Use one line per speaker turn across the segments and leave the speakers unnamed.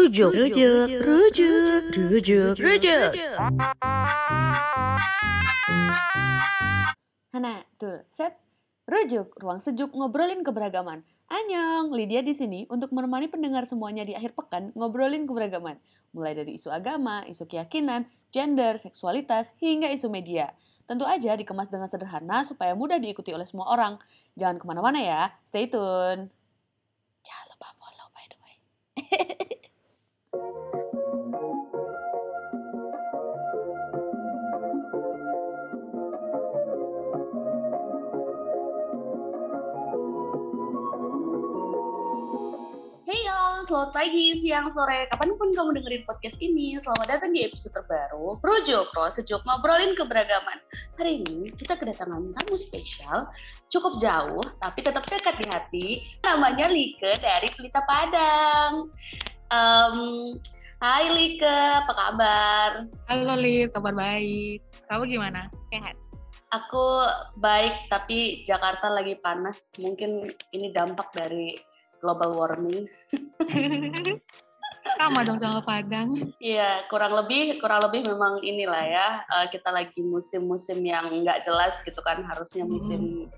Rujuk, rujuk, rujuk, rujuk, rujuk.
Hana, tuh, set. Rujuk, ruang sejuk ngobrolin keberagaman. Anyong, Lydia di sini untuk menemani pendengar semuanya di akhir pekan ngobrolin keberagaman. Mulai dari isu agama, isu keyakinan, gender, seksualitas, hingga isu media. Tentu aja dikemas dengan sederhana supaya mudah diikuti oleh semua orang. Jangan ke mana-mana ya, stay tune. Selamat pagi, siang, sore, kapan pun kamu dengerin podcast ini. Selamat datang di episode terbaru, Rujuk Roh Sejuk Ngobrolin Keberagaman. Hari ini kita kedatangan tamu spesial, cukup jauh, tapi tetap dekat di hati. Namanya Like dari Pelita Padang. Em, hai Like, apa kabar?
Halo Lid, kabar baik. Kamu gimana? Sehat?
Aku baik, tapi Jakarta lagi panas. Mungkin ini dampak dari global warming.
Sama dong sama Padang.
Iya, kurang lebih kurang lebih memang inilah ya eh, kita lagi musim-musim yang nggak jelas gitu kan harusnya musim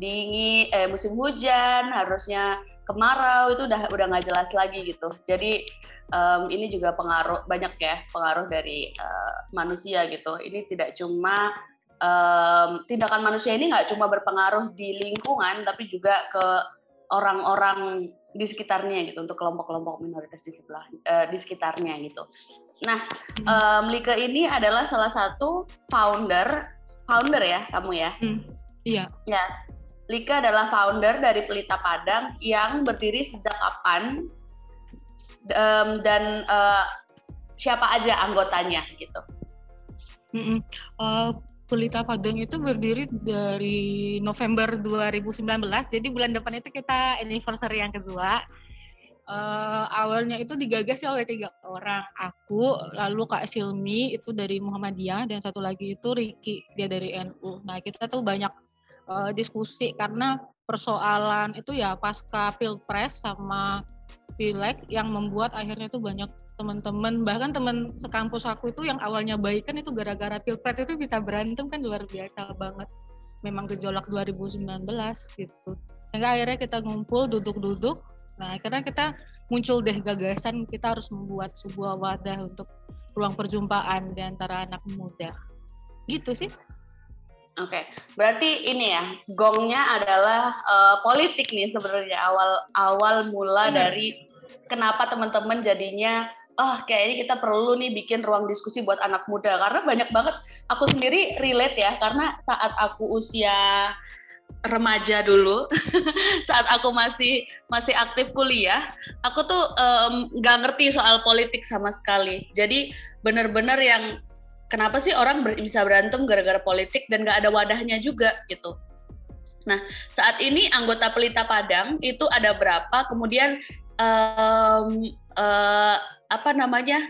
dingin, eh musim hujan, harusnya kemarau itu udah udah nggak jelas lagi gitu. Jadi em, ini juga pengaruh banyak ya pengaruh dari eh, manusia gitu. Ini tidak cuma em, tindakan manusia ini nggak cuma berpengaruh di lingkungan tapi juga ke orang-orang di sekitarnya gitu untuk kelompok-kelompok minoritas di sebelah eh, di sekitarnya gitu. Nah, em, Lika ini adalah salah satu founder founder ya kamu ya.
Hmm, Iya,
Ya, Lika adalah founder dari Pelita Padang yang berdiri sejak kapan Em, dan eh, siapa aja anggotanya gitu.
Mm-mm. Eh, Pelita Padang itu berdiri dari November 2019, jadi bulan depan itu kita anniversary yang kedua. Eh, awalnya itu digagas oleh tiga orang, aku, lalu Kak Silmi itu dari Muhammadiyah, dan satu lagi itu Riki, dia dari NU. Nah kita tuh banyak eh, diskusi karena persoalan itu ya pasca pilpres sama pileg yang membuat akhirnya tuh banyak teman-teman bahkan teman sekampus aku itu yang awalnya baik kan itu gara-gara pilpres itu bisa berantem kan luar biasa banget. Memang gejolak 2019 gitu. Sehingga akhirnya kita ngumpul duduk-duduk. Nah akhirnya kita muncul deh gagasan kita harus membuat sebuah wadah untuk ruang perjumpaan di antara anak muda. Gitu sih
Oke, berarti ini ya gongnya adalah eh, politik nih sebenarnya awal awal mula
Benar.
dari kenapa teman-teman jadinya oh kayaknya kita perlu nih bikin ruang diskusi buat anak muda karena banyak banget aku sendiri relate ya karena saat aku usia remaja dulu saat aku masih masih aktif kuliah aku tuh nggak ngerti soal politik sama sekali jadi bener-bener yang kenapa sih orang ber- bisa berantem gara-gara politik dan nggak ada wadahnya juga gitu. Nah saat ini anggota Pelita Padang itu ada berapa? Kemudian em, eh, apa namanya?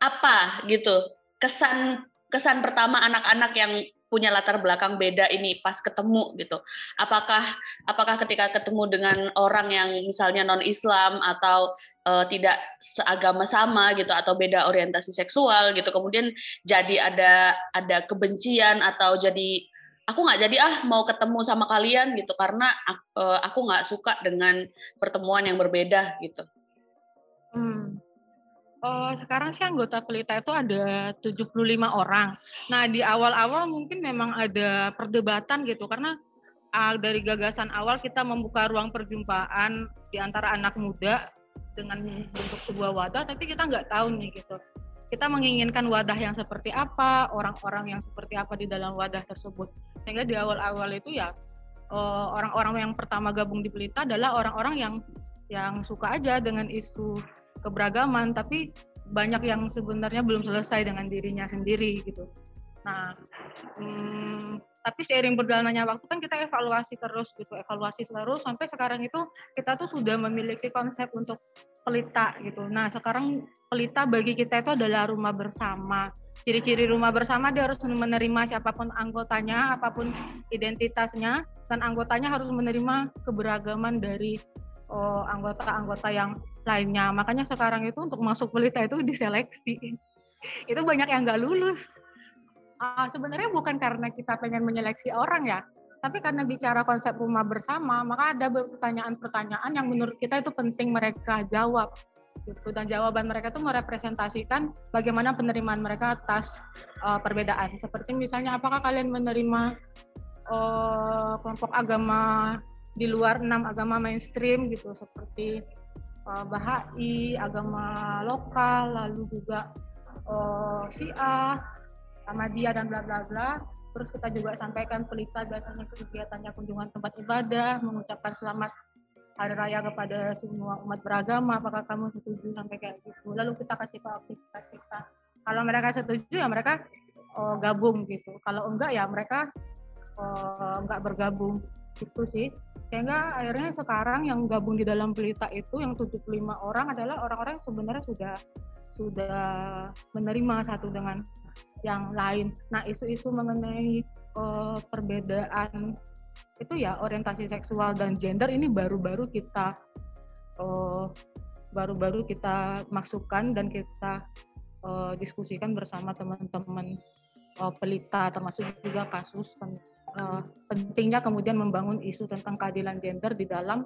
Apa gitu? Kesan kesan pertama anak-anak yang punya latar belakang beda ini pas ketemu gitu. Apakah apakah ketika ketemu dengan orang yang misalnya non Islam atau eh, tidak seagama sama gitu atau beda orientasi seksual gitu kemudian jadi ada ada kebencian atau jadi aku nggak jadi ah mau ketemu sama kalian gitu karena eh, aku nggak suka dengan pertemuan yang berbeda gitu.
Hmm. Oh, sekarang sih anggota pelita itu ada 75 orang. Nah, di awal-awal mungkin memang ada perdebatan gitu karena ah, dari gagasan awal kita membuka ruang perjumpaan di antara anak muda dengan bentuk sebuah wadah, tapi kita nggak tahu nih gitu. Kita menginginkan wadah yang seperti apa, orang-orang yang seperti apa di dalam wadah tersebut. Sehingga di awal-awal itu ya eh, orang-orang yang pertama gabung di pelita adalah orang-orang yang yang suka aja dengan isu keberagaman tapi banyak yang sebenarnya belum selesai dengan dirinya sendiri gitu. Nah, hmm, tapi seiring berjalannya waktu kan kita evaluasi terus gitu, evaluasi terus sampai sekarang itu kita tuh sudah memiliki konsep untuk pelita gitu. Nah, sekarang pelita bagi kita itu adalah rumah bersama. Ciri-ciri rumah bersama dia harus menerima siapa pun anggotanya, apa pun identitasnya, dan anggotanya harus menerima keberagaman dari uh, anggota-anggota yang lainnya. Makanya sekarang itu untuk masuk pelita itu diseleksi. itu banyak yang nggak lulus. Uh, sebenarnya bukan karena kita pengen menyeleksi orang ya, tapi karena bicara konsep rumah bersama, maka ada pertanyaan-pertanyaan yang menurut kita itu penting mereka jawab. Gitu. Dan jawaban mereka itu merepresentasikan bagaimana penerimaan mereka atas uh, perbedaan. Seperti misalnya, apakah kalian menerima uh, kelompok agama di luar enam agama mainstream gitu, seperti uh, Bahai, agama lokal, lalu juga uh, Syiah, Ahmadiyah dan bla bla bla. Terus kita juga sampaikan pelita biasanya kegiatannya kunjungan tempat ibadah, mengucapkan selamat hari raya kepada semua umat beragama. Apakah kamu setuju sampai kayak gitu? Lalu kita kasih tahu aktivitas kita. Kalau mereka setuju ya mereka oh, gabung gitu. Kalau enggak ya mereka oh, enggak bergabung gitu sih. Sehingga akhirnya sekarang yang gabung di dalam pelita itu yang 75 orang adalah orang-orang yang sebenarnya sudah sudah menerima satu dengan yang lain. Nah, isu-isu mengenai uh, perbedaan itu ya orientasi seksual dan gender ini baru-baru kita baru baru-baru kita masukkan dan kita uh, diskusikan bersama teman-teman uh, pelita termasuk juga kasus uh, pentingnya kemudian membangun isu tentang keadilan gender di dalam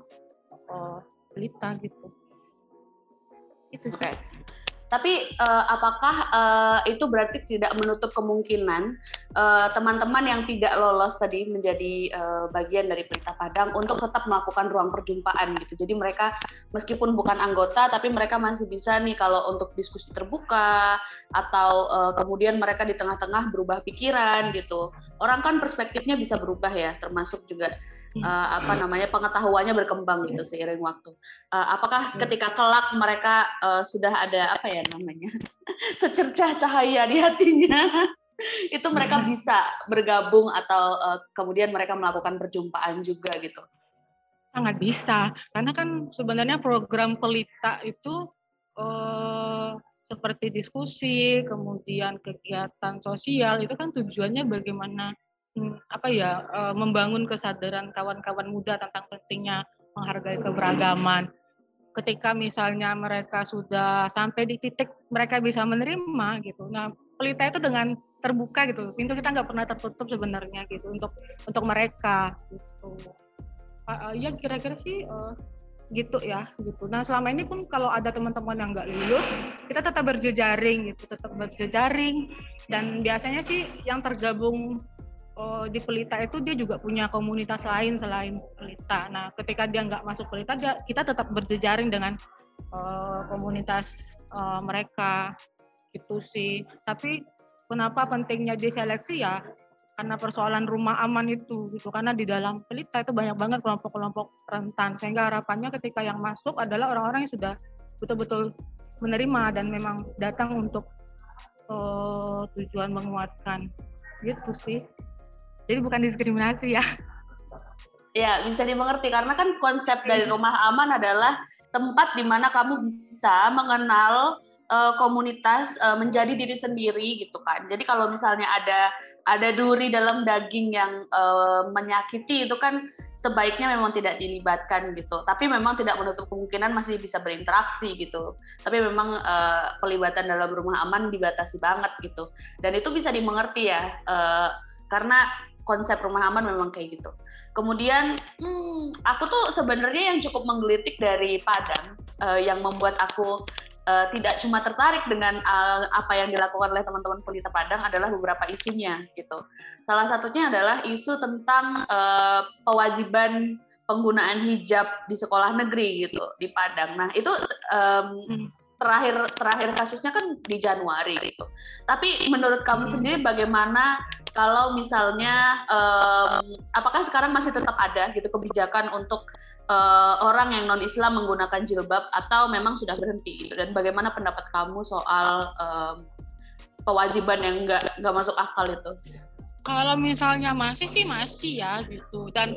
uh, pelita gitu.
Itu. Okay. Tapi uh, apakah uh, itu berarti tidak menutup kemungkinan eh, teman-teman uh, yang tidak lolos tadi menjadi uh, bagian dari Pelita Padang untuk tetap melakukan ruang perjumpaan gitu. Jadi mereka meskipun bukan anggota tapi mereka masih bisa nih kalau untuk diskusi terbuka atau uh, kemudian mereka di tengah-tengah berubah pikiran gitu. Orang kan perspektifnya bisa berubah ya, termasuk juga uh, apa namanya pengetahuannya berkembang gitu seiring waktu. Uh, apakah ketika kelak mereka uh, sudah ada apa ya namanya secercah cahaya di hatinya itu mereka bisa bergabung atau uh, kemudian mereka melakukan perjumpaan juga gitu?
Sangat bisa, karena kan sebenarnya program pelita itu uh, seperti diskusi, kemudian kegiatan sosial itu kan tujuannya bagaimana Hmm, apa ya uh, membangun kesadaran kawan-kawan muda tentang pentingnya menghargai keberagaman. Ketika misalnya mereka sudah sampai di titik mereka bisa menerima gitu. Nah, pelita itu dengan terbuka gitu. Pintu kita nggak pernah tertutup sebenarnya gitu untuk untuk mereka gitu. Uh, uh, ya kira-kira sih uh, gitu ya gitu. Nah selama ini pun kalau ada teman-teman yang nggak lulus, kita tetap berjejaring gitu, tetap berjejaring. Dan biasanya sih yang tergabung oh, di Pelita itu dia juga punya komunitas lain selain Pelita. Nah, ketika dia nggak masuk Pelita, dia, kita tetap berjejaring dengan uh, komunitas uh, mereka gitu sih. Tapi kenapa pentingnya diseleksi ya? Karena persoalan rumah aman itu gitu. Karena di dalam Pelita itu banyak banget kelompok-kelompok rentan. Sehingga harapannya ketika yang masuk adalah orang-orang yang sudah betul-betul menerima dan memang datang untuk uh, tujuan menguatkan gitu sih. Jadi bukan diskriminasi ya.
Ya, bisa dimengerti karena kan konsep dari rumah aman adalah tempat di mana kamu bisa mengenal uh, komunitas uh, menjadi diri sendiri gitu kan. Jadi kalau misalnya ada ada duri dalam daging yang uh, menyakiti itu kan sebaiknya memang tidak dilibatkan gitu. Tapi memang tidak menutup kemungkinan masih bisa berinteraksi gitu. Tapi memang uh, pelibatan dalam rumah aman dibatasi banget gitu. Dan itu bisa dimengerti ya. Uh, karena konsep rumah aman memang kayak gitu. Kemudian, hmm, aku tuh sebenarnya yang cukup menggelitik dari Padang, uh, yang membuat aku uh, tidak cuma tertarik dengan uh, apa yang dilakukan oleh teman-teman pelita Padang adalah beberapa isunya gitu. Salah satunya adalah isu tentang uh, kewajiban penggunaan hijab di sekolah negeri gitu di Padang. Nah itu um, terakhir terakhir kasusnya kan di Januari gitu. Tapi menurut kamu sendiri bagaimana kalau misalnya um, apakah sekarang masih tetap ada gitu kebijakan untuk uh, orang yang non Islam menggunakan jilbab atau memang sudah berhenti dan bagaimana pendapat kamu soal um, kewajiban yang nggak nggak masuk akal itu?
Kalau misalnya masih sih masih ya gitu dan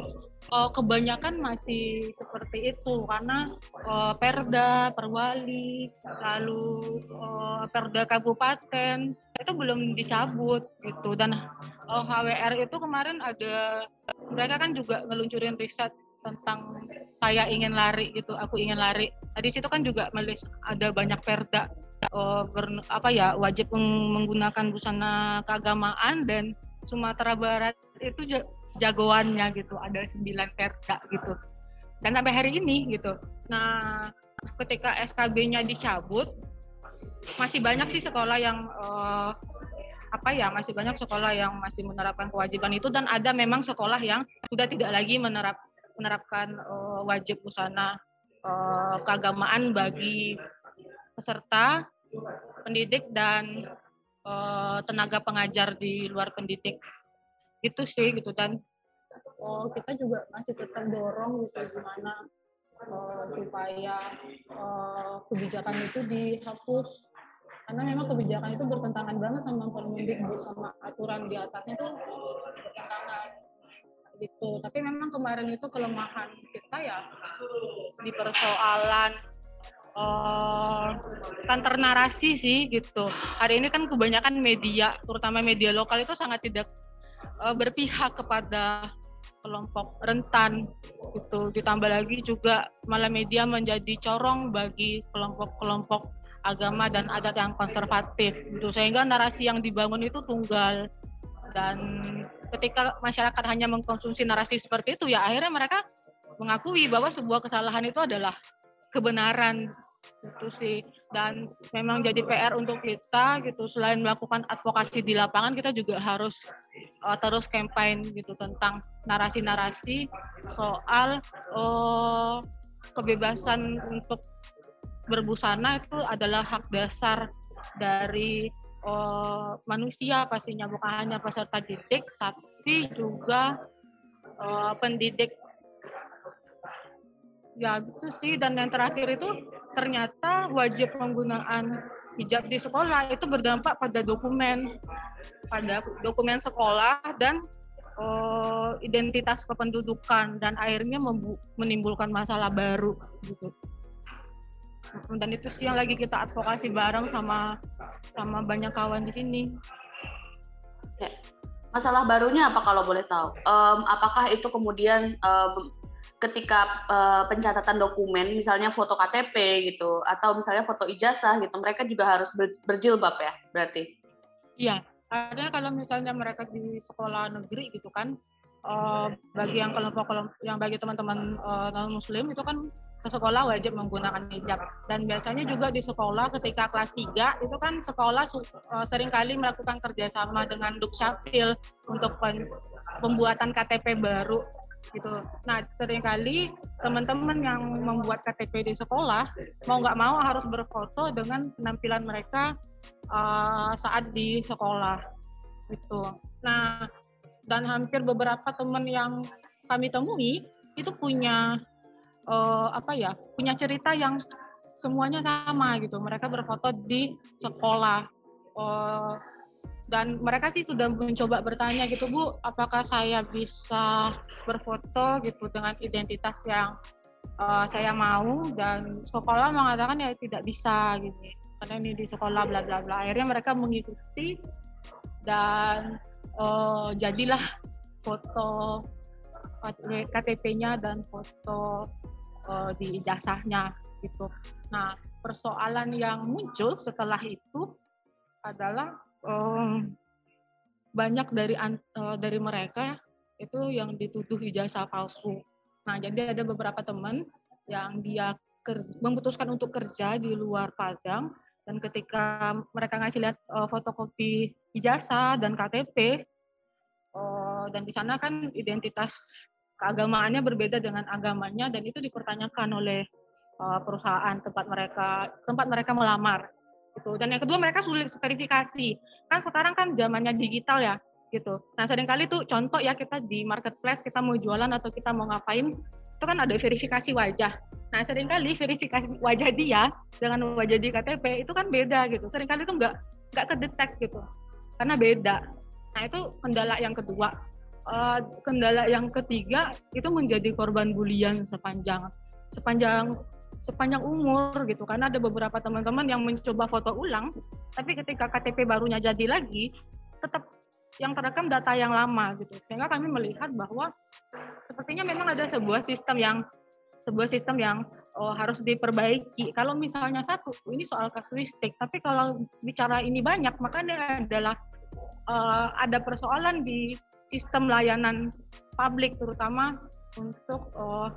uh, kebanyakan masih seperti itu karena uh, Perda, Perwali, lalu uh, Perda Kabupaten itu belum dicabut gitu dan uh, HWR itu kemarin ada mereka kan juga ngeluncurin riset tentang saya ingin lari gitu, aku ingin lari. Nah, di situ kan juga melis ada banyak perda uh, ber, apa ya wajib menggunakan busana keagamaan dan Sumatera Barat itu jagoannya gitu, ada sembilan perda gitu. Dan sampai hari ini gitu. Nah, ketika SKB-nya dicabut, masih banyak sih sekolah yang uh, apa ya masih banyak sekolah yang masih menerapkan kewajiban itu dan ada memang sekolah yang sudah tidak lagi menerap menerapkan uh, wajib busana uh, keagamaan bagi peserta pendidik dan uh, tenaga pengajar di luar pendidik itu sih gitu dan uh, kita juga masih tetap dorong gitu gimana uh, supaya uh, kebijakan itu dihapus karena memang kebijakan itu bertentangan banget sama Permendikbud sama aturan di atasnya itu bertentangan gitu. Tapi memang kemarin itu kelemahan kita ya di persoalan uh, narasi sih gitu. Hari ini kan kebanyakan media, terutama media lokal itu sangat tidak uh, berpihak kepada kelompok rentan gitu. Ditambah lagi juga malah media menjadi corong bagi kelompok-kelompok agama dan adat yang konservatif gitu. Sehingga narasi yang dibangun itu tunggal dan ketika masyarakat hanya mengkonsumsi narasi seperti itu ya akhirnya mereka mengakui bahwa sebuah kesalahan itu adalah kebenaran itu sih. Dan memang jadi PR untuk kita gitu selain melakukan advokasi di lapangan kita juga harus uh, terus campaign gitu tentang narasi-narasi soal uh, kebebasan untuk berbusana itu adalah hak dasar dari uh, manusia pastinya bukan hanya peserta didik tapi juga uh, pendidik ya gitu sih dan yang terakhir itu ternyata wajib penggunaan hijab di sekolah itu berdampak pada dokumen pada dokumen sekolah dan uh, identitas kependudukan dan akhirnya menimbulkan masalah baru gitu dan itu sih yang lagi kita advokasi bareng sama sama banyak kawan di sini.
Masalah barunya apa kalau boleh tahu? Um, apakah itu kemudian um, ketika uh, pencatatan dokumen, misalnya foto KTP gitu, atau misalnya foto ijazah gitu, mereka juga harus berjilbab ya, berarti?
Iya, karena kalau misalnya mereka di sekolah negeri gitu kan, uh, bagi yang kelompok kelompok yang bagi teman-teman uh, non muslim itu kan ke sekolah wajib menggunakan hijab dan biasanya juga di sekolah ketika kelas 3 itu kan sekolah uh, sering kali melakukan kerjasama dengan Dukcapil untuk pembuatan KTP baru gitu. Nah sering kali teman-teman yang membuat KTP di sekolah mau nggak mau harus berfoto dengan penampilan mereka uh, saat di sekolah gitu. Nah dan hampir beberapa teman yang kami temui itu punya uh, apa ya punya cerita yang semuanya sama gitu mereka berfoto di sekolah uh, dan mereka sih sudah mencoba bertanya gitu bu apakah saya bisa berfoto gitu dengan identitas yang uh, saya mau? Dan sekolah mengatakan ya tidak bisa gitu. Karena ini di sekolah bla bla bla. Akhirnya mereka mengikuti dan uh, jadilah foto KTP-nya dan foto uh, di ijazahnya gitu. Nah, persoalan yang muncul setelah itu adalah um, banyak dari uh, dari mereka itu yang dituduh ijazah palsu. Nah, jadi ada beberapa teman yang dia memutuskan untuk kerja di luar Padang dan ketika mereka ngasih lihat uh, fotokopi ijazah dan KTP uh, dan di sana kan identitas keagamaannya berbeda dengan agamanya dan itu dipertanyakan oleh uh, perusahaan tempat mereka tempat mereka melamar gitu dan yang kedua mereka sulit verifikasi kan sekarang kan zamannya digital ya gitu nah sering kali tuh contoh ya kita di marketplace kita mau jualan atau kita mau ngapain itu kan ada verifikasi wajah Nah, sering kali verifikasi wajah dia dengan wajah di KTP itu kan beda gitu. Seringkali itu nggak nggak kedetek gitu, karena beda. Nah, itu kendala yang kedua. Uh, kendala yang ketiga itu menjadi korban bulian sepanjang sepanjang sepanjang umur gitu karena ada beberapa teman-teman yang mencoba foto ulang tapi ketika KTP barunya jadi lagi tetap yang terekam data yang lama gitu sehingga kami melihat bahwa sepertinya memang ada sebuah sistem yang sebuah sistem yang oh, harus diperbaiki. Kalau misalnya satu, ini soal kasuistik. Tapi kalau bicara ini banyak, maka dia adalah uh, ada persoalan di sistem layanan publik, terutama untuk uh,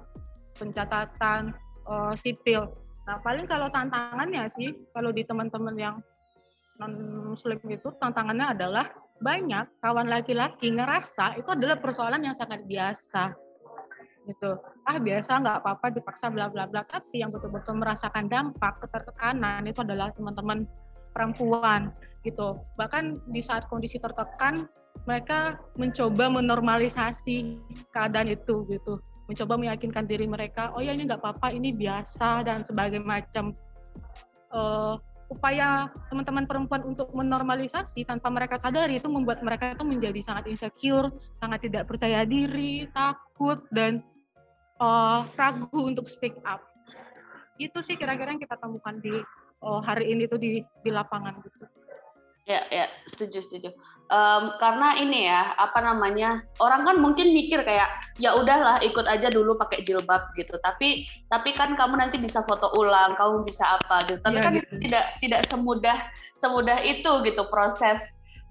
pencatatan uh, sipil. Nah, paling kalau tantangannya sih, kalau di teman-teman yang non muslim itu tantangannya adalah banyak. Kawan laki-laki ngerasa itu adalah persoalan yang sangat biasa. Gitu. Ah biasa nggak apa-apa dipaksa bla bla bla. Tapi yang betul-betul merasakan dampak ketertekanan itu adalah teman-teman perempuan. Gitu. Bahkan di saat kondisi tertekan mereka mencoba menormalisasi keadaan itu gitu mencoba meyakinkan diri mereka oh ya ini nggak apa-apa ini biasa dan sebagai macam uh, upaya teman-teman perempuan untuk menormalisasi tanpa mereka sadari itu membuat mereka itu menjadi sangat insecure, sangat tidak percaya diri, takut dan uh, ragu untuk speak up. Itu sih kira-kira yang kita temukan di uh, hari ini tuh di di lapangan gitu.
Ya, ya, setuju, setuju. Um, karena ini ya, apa namanya, orang kan mungkin mikir kayak, ya udahlah ikut aja dulu pakai jilbab gitu. Tapi, tapi kan kamu nanti bisa foto ulang, kamu bisa apa gitu. Tapi ya, kan gitu. tidak tidak semudah semudah itu gitu proses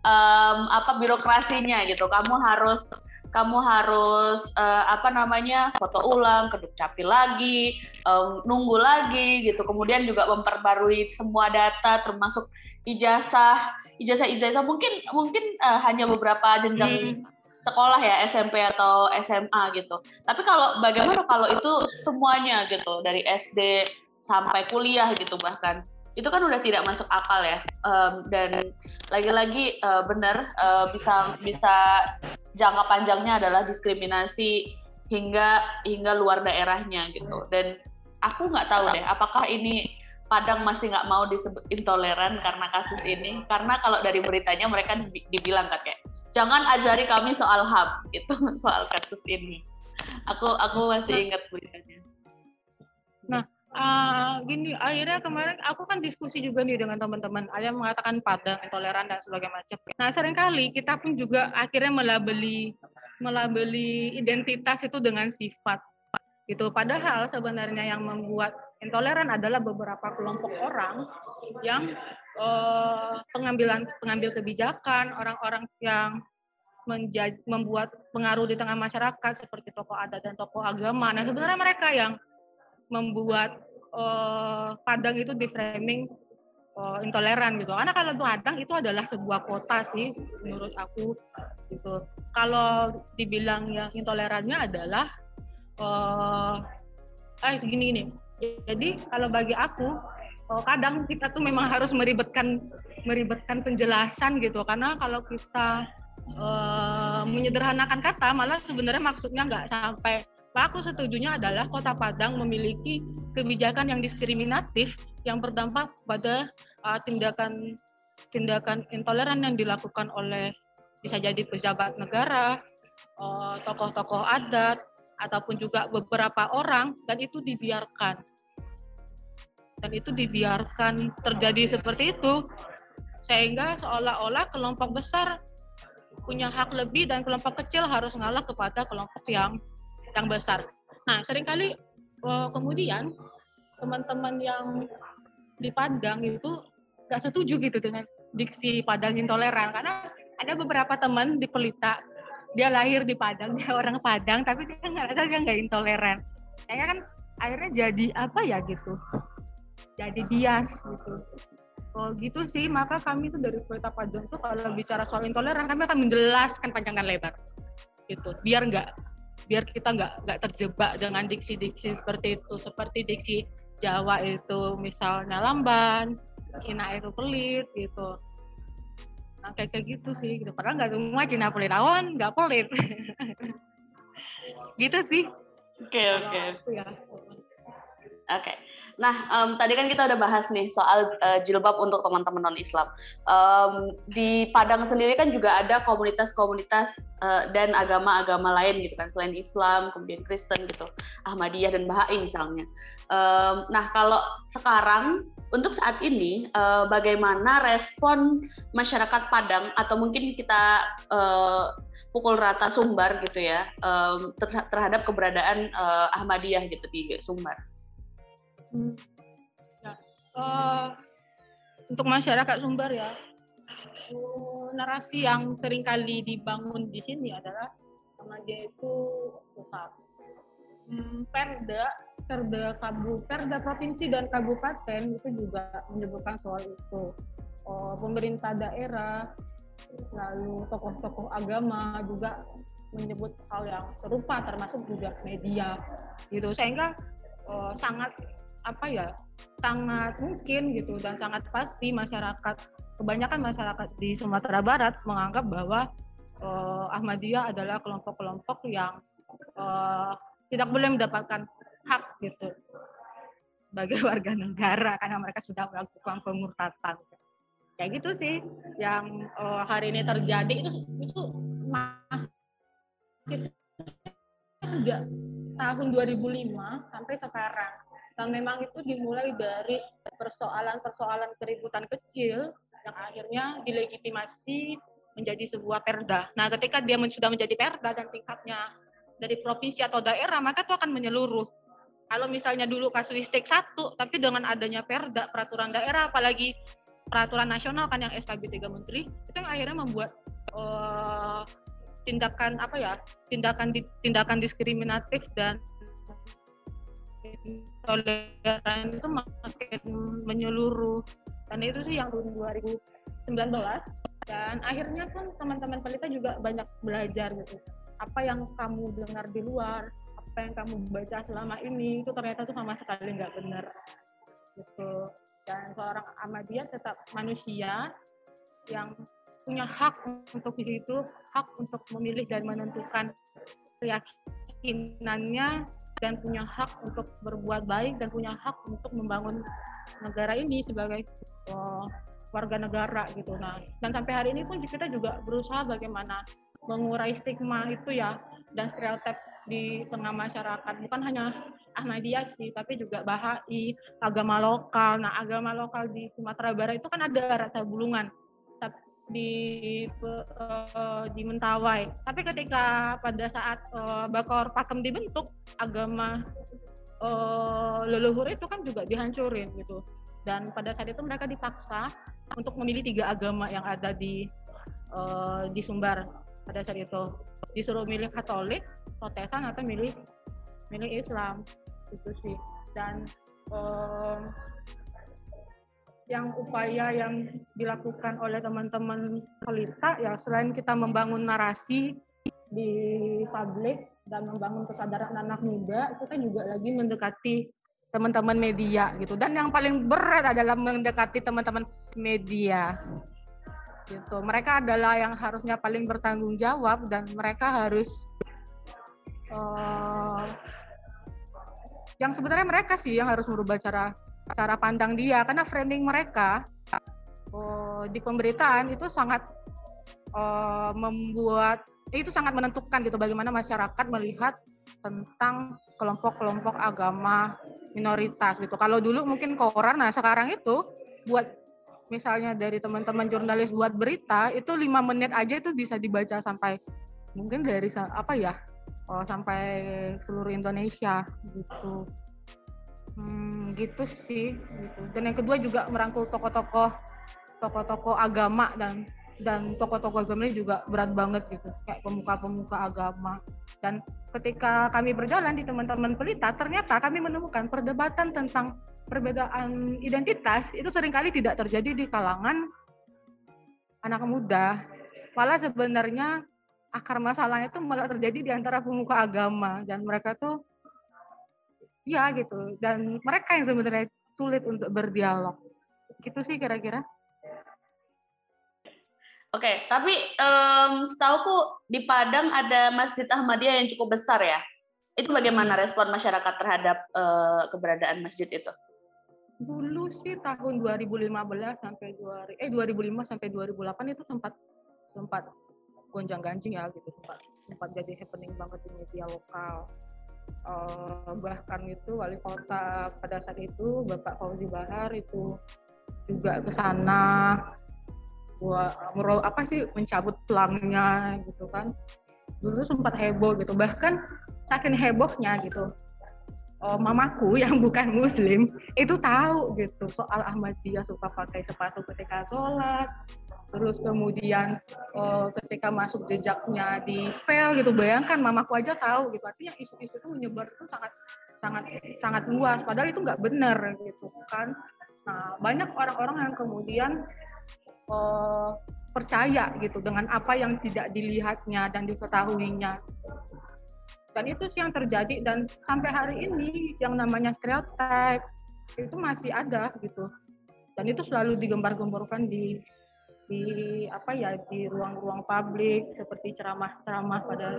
um, apa birokrasinya gitu. Kamu harus kamu harus uh, apa namanya foto ulang, keduk capil lagi, um, nunggu lagi gitu. Kemudian juga memperbarui semua data termasuk ijazah ijazah ijazah mungkin mungkin uh, hanya beberapa jenjang hmm. sekolah ya SMP atau SMA gitu. Tapi kalau bagaimana kalau itu semuanya gitu dari SD sampai kuliah gitu bahkan itu kan udah tidak masuk akal ya um, dan lagi-lagi uh, benar uh, bisa bisa jangka panjangnya adalah diskriminasi hingga hingga luar daerahnya gitu dan aku nggak tahu deh apakah ini Padang masih nggak mau disebut intoleran karena kasus ini. Karena kalau dari beritanya mereka dibilang kan kayak jangan ajari kami soal HAM gitu soal kasus ini. Aku aku masih nah. ingat beritanya.
Nah uh, gini akhirnya kemarin aku kan diskusi juga nih dengan teman-teman ada yang mengatakan Padang intoleran dan sebagainya macam. Nah sering kali kita pun juga akhirnya melabeli melabeli identitas itu dengan sifat gitu padahal sebenarnya yang membuat Intoleran adalah beberapa kelompok orang yang uh, pengambilan pengambil kebijakan, orang-orang yang menjaj, membuat pengaruh di tengah masyarakat seperti tokoh adat dan tokoh agama. Nah, sebenarnya mereka yang membuat uh, Padang itu di framing uh, intoleran gitu. Karena kalau Padang itu adalah sebuah kota sih menurut aku gitu. Kalau dibilang yang intolerannya adalah uh, eh segini nih jadi kalau bagi aku, oh, kadang kita tuh memang harus meribetkan meribetkan penjelasan gitu. Karena kalau kita uh, menyederhanakan kata malah sebenarnya maksudnya nggak sampai. Aku setujunya adalah kota Padang memiliki kebijakan yang diskriminatif yang berdampak pada uh, tindakan tindakan intoleran yang dilakukan oleh bisa jadi pejabat negara, tokoh tokoh-tokoh adat, ataupun juga beberapa orang dan itu dibiarkan dan itu dibiarkan terjadi seperti itu sehingga seolah-olah kelompok besar punya hak lebih dan kelompok kecil harus ngalah kepada kelompok yang yang besar. Nah, sering kali uh, kemudian teman-teman yang di Padang itu nggak setuju gitu dengan diksi Padang intoleran karena ada beberapa teman di Pelita dia lahir di Padang dia orang Padang tapi dia nggak dia nggak intoleran. Kayaknya kan akhirnya jadi apa ya gitu jadi bias gitu. Kalau gitu sih maka kami itu dari Pelita Padang tuh kalau bicara soal intoleran kami akan menjelaskan panjang dan lebar gitu. Biar nggak biar kita nggak nggak terjebak dengan diksi-diksi seperti itu. Seperti diksi Jawa itu misalnya lamban Cina itu pelit gitu nah kayak kayak gitu sih gitu. Padahal nggak semua Cina pelit awan nggak pelit gitu sih.
Oke oke.
Ya.
oke Nah, um, tadi kan kita udah bahas nih soal uh, jilbab untuk teman-teman non-Islam. Um, di Padang sendiri kan juga ada komunitas-komunitas uh, dan agama-agama lain gitu kan, selain Islam, kemudian Kristen gitu, Ahmadiyah dan Bahai misalnya. Um, nah, kalau sekarang untuk saat ini, uh, bagaimana respon masyarakat Padang atau mungkin kita uh, pukul rata Sumbar gitu ya terhadap keberadaan Ahmadiyah gitu di Sumbar?
Uh, untuk masyarakat Sumbar ya, uh, narasi yang sering kali dibangun di sini adalah dia itu pusat. Hmm, perda, perda kabu, perda provinsi dan kabupaten itu juga menyebutkan soal itu. Uh, pemerintah daerah, lalu tokoh-tokoh agama juga menyebut hal yang serupa, termasuk juga media, gitu. Sehingga uh, sangat apa ya sangat mungkin gitu dan sangat pasti masyarakat kebanyakan masyarakat di Sumatera Barat menganggap bahwa uh, Ahmadiyah adalah kelompok-kelompok yang uh, tidak boleh mendapatkan hak gitu sebagai warga negara karena mereka sudah melakukan pemurtatan kayak gitu sih yang uh, hari ini terjadi. Itu itu masih sejak tahun 2005 sampai sekarang dan memang itu dimulai dari persoalan-persoalan keributan kecil yang akhirnya dilegitimasi menjadi sebuah perda. Nah, ketika dia sudah menjadi perda dan tingkatnya dari provinsi atau daerah, maka itu akan menyeluruh. Kalau misalnya dulu kasuistik satu, tapi dengan adanya perda, peraturan daerah, apalagi peraturan nasional kan yang SKB 3 Menteri, itu yang akhirnya membuat uh, tindakan apa ya, tindakan tindakan diskriminatif dan toleran itu makin menyeluruh. Dan itu sih yang tahun 2019 dan akhirnya pun teman-teman pelita juga banyak belajar gitu. Apa yang kamu dengar di luar apa yang kamu baca selama ini itu ternyata tuh sama sekali nggak benar. Gitu. Dan seorang Ahmadiyah tetap manusia yang punya hak untuk itu hak untuk memilih dan menentukan keyakinannya dan punya hak untuk berbuat baik dan punya hak untuk membangun negara ini sebagai uh, warga negara gitu. Nah, dan sampai hari ini pun kita juga berusaha bagaimana mengurai stigma itu ya dan stereotip di tengah masyarakat. Bukan hanya Ahmadiyah sih tapi juga Bahai agama lokal. Nah agama lokal di Sumatera Barat itu kan ada rasa bulungan di uh, di Mentawai. Tapi ketika pada saat uh, Bakor Pakem dibentuk, agama uh, leluhur itu kan juga dihancurin gitu. Dan pada saat itu mereka dipaksa untuk memilih tiga agama yang ada di uh, di Sumbar pada saat itu. Disuruh milih Katolik, Protestan atau milih milih Islam itu sih. Dan uh, yang upaya yang dilakukan oleh teman-teman pelita ya selain kita membangun narasi di publik dan membangun kesadaran anak muda kita juga lagi mendekati teman-teman media gitu. Dan yang paling berat adalah mendekati teman-teman media gitu. Mereka adalah yang harusnya paling bertanggung jawab dan mereka harus uh, yang sebenarnya mereka sih yang harus merubah cara cara pandang dia karena framing mereka oh, di pemberitaan itu sangat uh, membuat itu sangat menentukan gitu bagaimana masyarakat melihat tentang kelompok-kelompok agama minoritas gitu. Kalau dulu mungkin koran, nah sekarang itu buat misalnya dari teman-teman jurnalis buat berita itu lima menit aja itu bisa dibaca sampai mungkin dari apa ya oh, sampai seluruh Indonesia gitu. Hmm, gitu sih. Gitu. Dan yang kedua juga merangkul tokoh-tokoh tokoh-tokoh agama dan dan tokoh-tokoh agama ini juga berat banget gitu, kayak pemuka-pemuka agama. Dan ketika kami berjalan di teman-teman pelita, ternyata kami menemukan perdebatan tentang perbedaan identitas itu sering kali tidak terjadi di kalangan anak muda. Malah sebenarnya akar masalahnya itu malah terjadi di antara pemuka agama dan mereka tuh Iya gitu. Dan mereka yang sebenarnya sulit untuk berdialog. Gitu sih kira-kira.
Oke, okay, tapi um, setahuku di Padang ada Masjid Ahmadiyah yang cukup besar ya. Itu bagaimana hmm. respon masyarakat terhadap uh, keberadaan masjid itu?
dulu sih tahun 2015 sampai 2000 eh 2005 sampai 2008 itu sempat sempat gonjang ganjing ya gitu sempat sempat jadi happening banget di media lokal uh, bahkan itu wali kota pada saat itu Bapak Fauzi Bahar itu juga ke sana buat apa sih mencabut pelangnya gitu kan. Dulu sempat heboh gitu bahkan saking hebohnya gitu uh, mamaku yang bukan muslim itu tahu gitu soal Ahmadiyah suka pakai sepatu ketika sholat terus kemudian uh, ketika masuk jejaknya di pel gitu bayangkan mamaku aja tahu gitu. Artinya isu-isu itu menyebar itu sangat sangat sangat luas. Padahal itu nggak benar gitu kan. Nah banyak orang-orang yang kemudian uh, percaya gitu dengan apa yang tidak dilihatnya dan diketahuinya. Dan itu sih yang terjadi. Dan sampai hari ini yang namanya stereotype itu masih ada gitu. Dan itu selalu digembar-gemborkan di di apa ya di ruang-ruang publik seperti ceramah-ceramah pada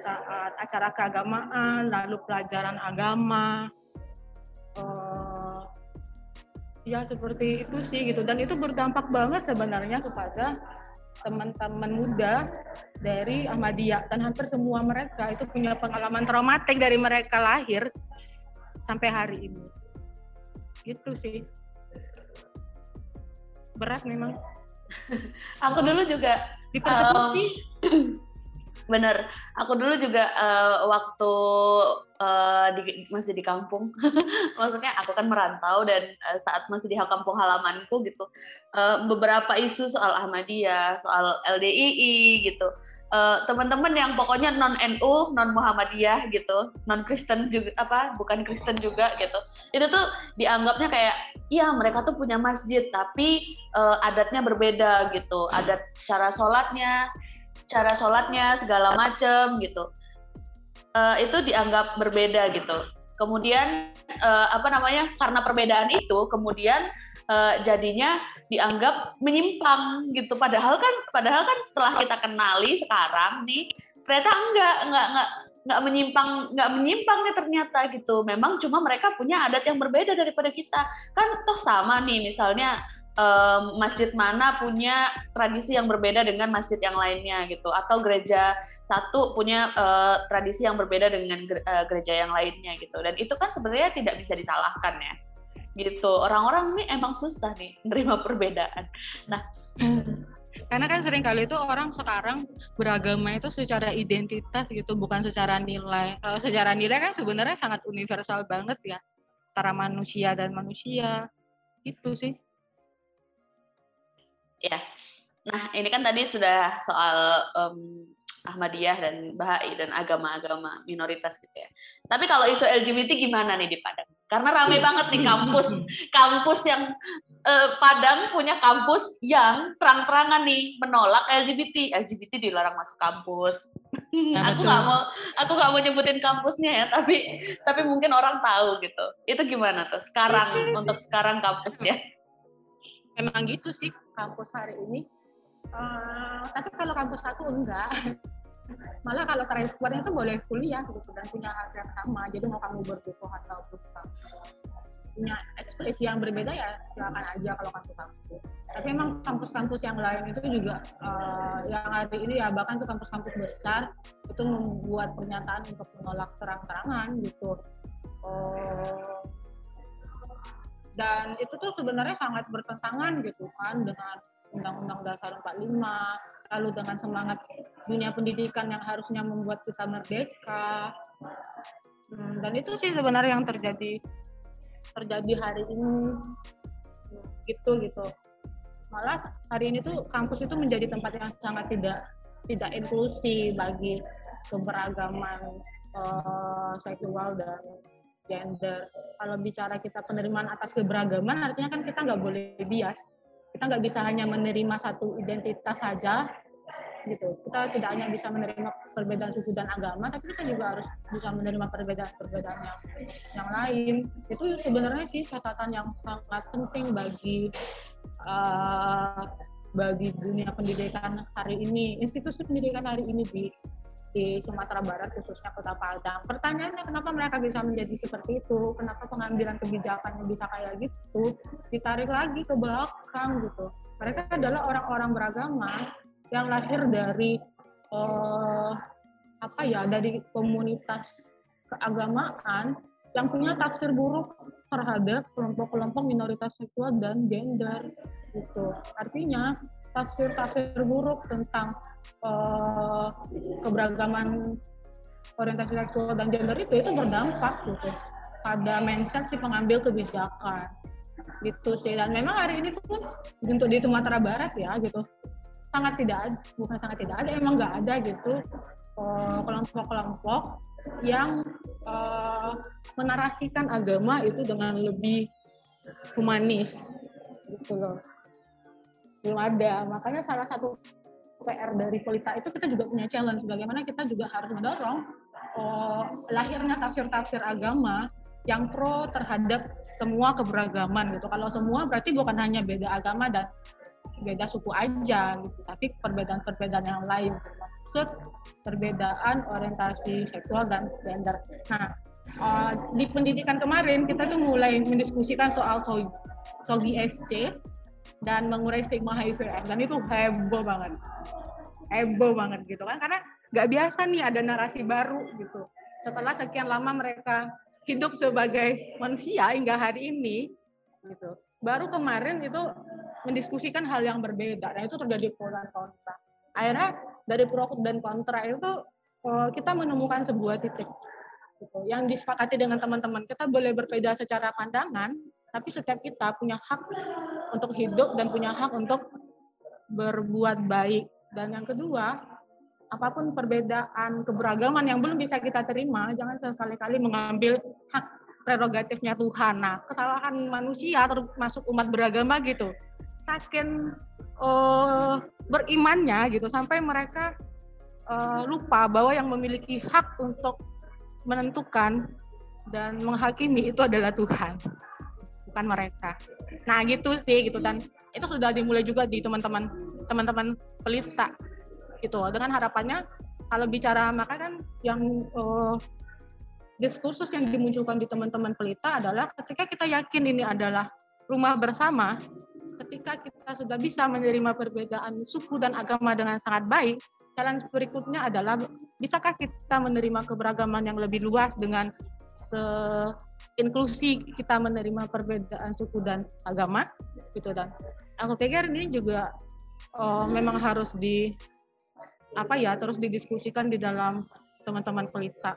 saat acara keagamaan lalu pelajaran agama uh, ya seperti itu sih gitu dan itu berdampak banget sebenarnya kepada teman-teman muda dari Ahmadiyah dan hampir semua mereka itu punya pengalaman traumatik dari mereka lahir sampai hari ini. Gitu sih. Berat memang.
Aku dulu juga
di persekusi. Um,
bener aku dulu juga uh, waktu uh, di, masih di kampung maksudnya aku kan merantau dan uh, saat masih di kampung halamanku gitu uh, beberapa isu soal Ahmadiyah soal LDII gitu uh, teman-teman yang pokoknya non NU non Muhammadiyah gitu non Kristen juga apa bukan Kristen juga gitu. Itu tuh dianggapnya kayak iya mereka tuh punya masjid tapi uh, adatnya berbeda gitu. Adat cara sholatnya cara sholatnya segala macem gitu. Uh, itu dianggap berbeda gitu. Kemudian uh, apa namanya karena perbedaan itu kemudian uh, jadinya dianggap menyimpang gitu. Padahal kan padahal kan setelah kita kenali sekarang nih ternyata enggak enggak enggak nggak menyimpang nggak menyimpang nih ternyata gitu. Memang cuma mereka punya adat yang berbeda daripada kita. Kan toh sama nih misalnya um, masjid mana punya tradisi yang berbeda dengan masjid yang lainnya gitu. Atau gereja satu punya uh, tradisi yang berbeda dengan uh, gereja yang lainnya gitu. Dan itu kan sebenarnya tidak bisa disalahkan ya gitu. Orang-orang ini emang susah nih menerima perbedaan. Nah
karena kan sering kali itu orang sekarang beragama itu secara identitas gitu bukan secara nilai. Kalau secara nilai kan sebenarnya sangat universal banget ya. Antara manusia dan manusia. Itu sih.
Ya. Nah, ini kan tadi sudah soal um, Ahmadiyah dan Bahai dan agama-agama minoritas gitu ya. Tapi kalau isu LGBT gimana nih di Padang? Karena rame banget nih kampus, kampus yang eh, Padang punya kampus yang terang-terangan nih menolak LGBT, LGBT dilarang masuk kampus. Ya, aku nggak mau, aku nggak mau nyebutin kampusnya ya, tapi tapi mungkin orang tahu gitu. Itu gimana tuh sekarang untuk sekarang kampusnya?
Emang gitu sih kampus hari ini. Uh, tapi kalau kampus satu enggak. Malah kalau transfer itu boleh kuliah gitu dan punya hak yang sama. Jadi mau kamu berbuku atau bukan punya ekspresi yang berbeda ya silakan aja kalau kampus-kampus. Tapi emang kampus-kampus yang lain itu juga uh, yang hari ini ya bahkan tuh kampus-kampus besar itu membuat pernyataan untuk menolak terang-terangan gitu. Uh, dan itu tuh sebenarnya sangat bertentangan gitu kan dengan Undang-Undang Dasar 45 lalu dengan semangat dunia pendidikan yang harusnya membuat kita merdeka hmm, dan itu sih sebenarnya yang terjadi terjadi hari ini gitu gitu malah hari ini tuh kampus itu menjadi tempat yang sangat tidak tidak inklusi bagi keberagaman uh, seksual dan gender. Kalau bicara kita penerimaan atas keberagaman, artinya kan kita nggak boleh bias. Kita nggak bisa hanya menerima satu identitas saja, gitu. Kita tidak hanya bisa menerima perbedaan suku dan agama, tapi kita juga harus bisa menerima perbedaan-perbedaan yang, yang lain. Itu sebenarnya sih catatan yang sangat penting bagi uh, bagi dunia pendidikan hari ini, institusi pendidikan hari ini di di Sumatera Barat khususnya Kota Padang. Pertanyaannya kenapa mereka bisa menjadi seperti itu? Kenapa pengambilan kebijakannya bisa kayak gitu? Ditarik lagi ke belakang gitu. Mereka adalah orang-orang beragama yang lahir dari uh, apa ya dari komunitas keagamaan yang punya tafsir buruk terhadap kelompok-kelompok minoritas seksual dan gender gitu. Artinya tafsir-tafsir buruk tentang uh, keberagaman orientasi seksual dan gender itu itu berdampak gitu. Pada mindset si pengambil kebijakan. Gitu sih. Dan memang hari ini pun untuk di Sumatera Barat ya gitu sangat tidak ada, bukan sangat tidak ada emang nggak ada gitu eh, kelompok-kelompok uh, yang uh, menarasikan agama itu dengan lebih humanis gitu loh belum ada makanya salah satu PR dari Polita itu kita juga punya challenge bagaimana kita juga harus mendorong uh, lahirnya tafsir-tafsir agama yang pro terhadap semua keberagaman gitu. Kalau semua berarti bukan hanya beda agama dan beda suku aja gitu, tapi perbedaan-perbedaan yang lain. Maksud perbedaan orientasi seksual dan gender. Nah, uh, di pendidikan kemarin kita tuh mulai mendiskusikan soal SOGI SC dan mengurai stigma HIV AIDS dan itu heboh banget. Heboh banget gitu kan. Karena nggak biasa nih ada narasi baru gitu. Setelah sekian lama mereka hidup sebagai manusia hingga hari ini gitu. Baru kemarin itu mendiskusikan hal yang berbeda. Dan itu terjadi pro dan kontra. Akhirnya dari pro dan kontra itu eh, kita menemukan sebuah titik gitu. Yang disepakati dengan teman-teman. Kita boleh berbeda secara pandangan tapi setiap kita punya hak untuk hidup dan punya hak untuk berbuat baik. Dan yang kedua, apa pun perbedaan keberagaman yang belum bisa kita terima, jangan sekali-kali mengambil hak prerogatifnya Tuhan. Nah, kesalahan manusia termasuk umat beragama gitu. Saking uh, berimannya gitu sampai mereka uh, lupa bahwa yang memiliki hak untuk menentukan dan menghakimi itu adalah Tuhan bukan mereka. Nah gitu sih gitu dan itu sudah dimulai juga di teman-teman teman-teman pelita gitu dengan harapannya kalau bicara maka kan yang uh, diskursus yang dimunculkan di teman-teman pelita adalah ketika kita yakin ini adalah rumah bersama, ketika kita sudah bisa menerima perbedaan suku dan agama dengan sangat baik, jalan berikutnya adalah bisakah kita menerima keberagaman yang lebih luas dengan se inklusi kita menerima perbedaan suku dan agama gitu dan aku pikir ini juga uh, memang harus di apa ya terus didiskusikan di dalam teman-teman pelita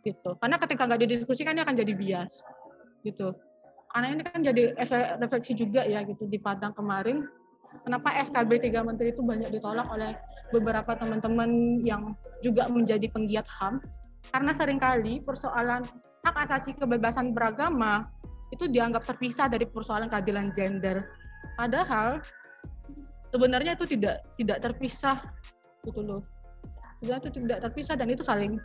gitu. Karena ketika nggak didiskusikan ini akan jadi bias gitu. Karena ini kan jadi efek refleksi juga ya gitu di Padang kemarin kenapa SKB tiga menteri itu banyak ditolak oleh beberapa teman-teman yang juga menjadi penggiat HAM karena sering kali persoalan hak asasi kebebasan beragama itu dianggap terpisah dari persoalan keadilan gender. Padahal sebenarnya itu tidak tidak terpisah gitu loh. Sebenarnya itu tidak terpisah dan itu saling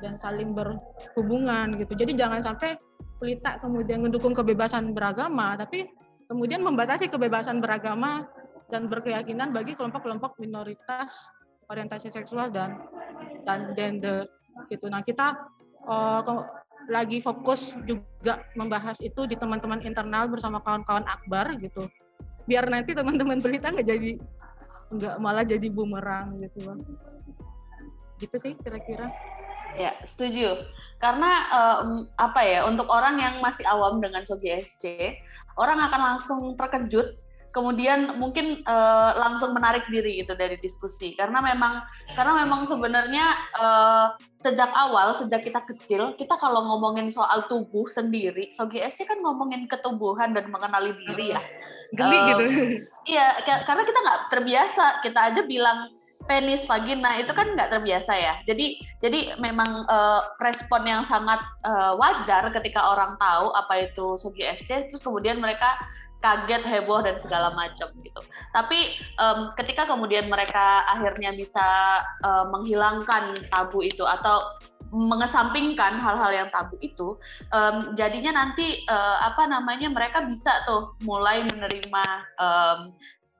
dan saling berhubungan gitu. Jadi jangan sampai pelita kemudian mendukung kebebasan beragama, tapi kemudian membatasi kebebasan beragama dan berkeyakinan bagi kelompok-kelompok minoritas orientasi seksual dan dan gender gitu. Nah kita uh, lagi fokus juga membahas itu di teman-teman internal bersama kawan-kawan Akbar gitu. Biar nanti teman-teman berita nggak jadi nggak malah jadi bumerang gitu bang. Gitu sih kira-kira.
Ya, setuju. Karena um, apa ya, untuk orang yang masih awam dengan Sogi SC, orang akan langsung terkejut kemudian mungkin uh, langsung menarik diri itu dari diskusi. Karena memang karena memang sebenarnya uh, sejak awal sejak kita kecil kita kalau ngomongin soal tubuh sendiri Sogi SC kan ngomongin ketubuhan dan mengenali diri ya.
Geli uh, gitu.
iya karena kita nggak terbiasa. Kita aja bilang penis vagina itu kan nggak terbiasa ya. Jadi jadi memang uh, respon yang sangat uh, wajar ketika orang tahu apa itu Sogi SC terus kemudian mereka kaget heboh dan segala macam gitu tapi um, ketika kemudian mereka akhirnya bisa uh, menghilangkan tabu itu atau mengesampingkan hal-hal yang tabu itu um, jadinya nanti uh, apa namanya mereka bisa tuh mulai menerima um,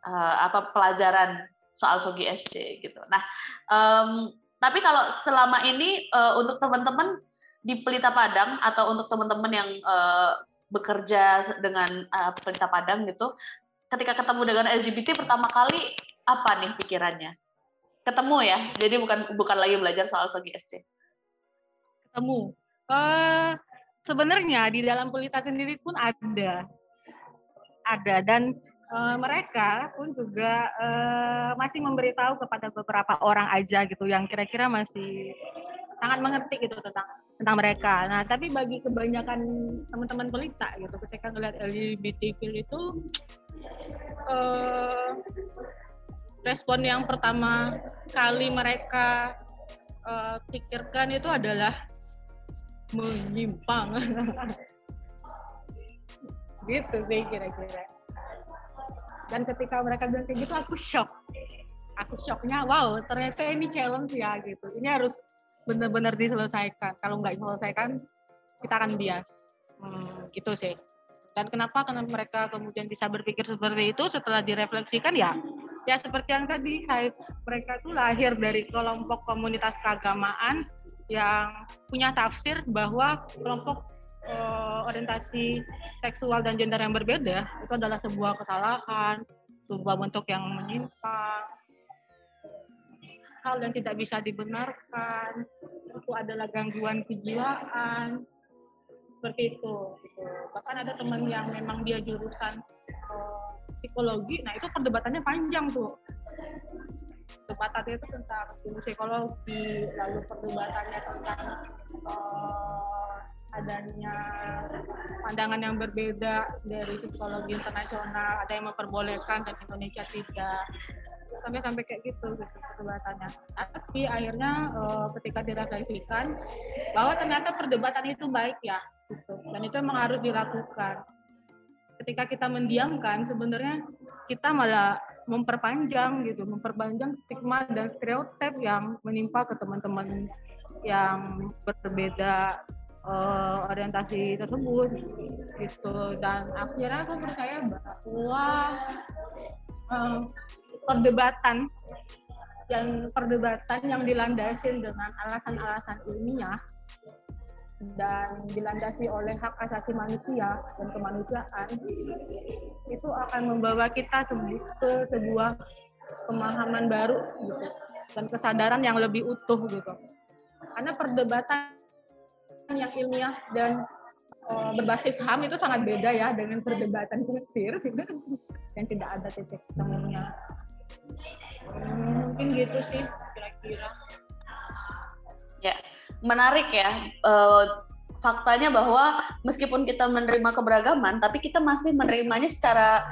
uh, apa pelajaran soal Sogi SC gitu. Nah, um, tapi kalau selama ini uh, untuk teman-teman di Pelita Padang atau untuk teman-teman yang uh, bekerja dengan uh, Pelita Padang gitu, ketika ketemu dengan LGBT pertama kali apa nih pikirannya? Ketemu ya, jadi bukan bukan lagi belajar soal Sogi SC.
Ketemu. Uh, sebenarnya di dalam Pelita sendiri pun ada, ada dan uh, mereka pun juga uh, masih memberitahu kepada beberapa orang aja gitu yang kira-kira masih sangat mengerti gitu tentang tentang mereka. Nah, tapi bagi kebanyakan teman-teman pelita gitu, ketika melihat LGBTQ itu uh, respon yang pertama kali mereka uh, pikirkan itu adalah menyimpang. gitu sih kira-kira. Dan ketika mereka bilang kayak gitu, aku shock. Aku shocknya, wow, ternyata ini challenge ya gitu. Ini harus benar-benar diselesaikan. Kalau nggak diselesaikan, kita akan bias. Hmm, gitu sih. Dan kenapa? Karena mereka kemudian bisa berpikir seperti itu setelah direfleksikan ya, ya seperti yang tadi, mereka itu lahir dari kelompok komunitas keagamaan yang punya tafsir bahwa kelompok uh, orientasi seksual dan gender yang berbeda itu adalah sebuah kesalahan, sebuah bentuk yang menyimpang, hal yang tidak bisa dibenarkan, itu adalah gangguan kejiwaan, seperti itu. Gitu. Bahkan ada teman yang memang dia jurusan uh, psikologi, nah itu perdebatannya panjang tuh. Perdebatannya itu tentang psikologi, lalu perdebatannya tentang uh, adanya pandangan yang berbeda dari psikologi internasional, ada yang memperbolehkan dan Indonesia tidak sampai sampai kayak gitu gitu perdebatannya. Tapi akhirnya uh, ketika direfleksikan bahwa ternyata perdebatan itu baik ya, gitu. dan itu memang harus dilakukan. Ketika kita mendiamkan, sebenarnya kita malah memperpanjang gitu, memperpanjang stigma dan stereotip yang menimpa ke teman-teman yang berbeda uh, orientasi tersebut gitu. Dan akhirnya aku percaya bahwa uh, perdebatan yang perdebatan yang dilandasi dengan alasan-alasan ilmiah dan dilandasi oleh hak asasi manusia dan kemanusiaan itu akan membawa kita ke sebuah pemahaman baru gitu. Dan kesadaran yang lebih utuh gitu. Karena perdebatan yang ilmiah dan uh, berbasis HAM itu sangat beda ya dengan perdebatan kusir yang tidak ada titik temunya mungkin gitu sih kira-kira.
Ya, menarik ya. Uh, faktanya bahwa meskipun kita menerima keberagaman, tapi kita masih menerimanya secara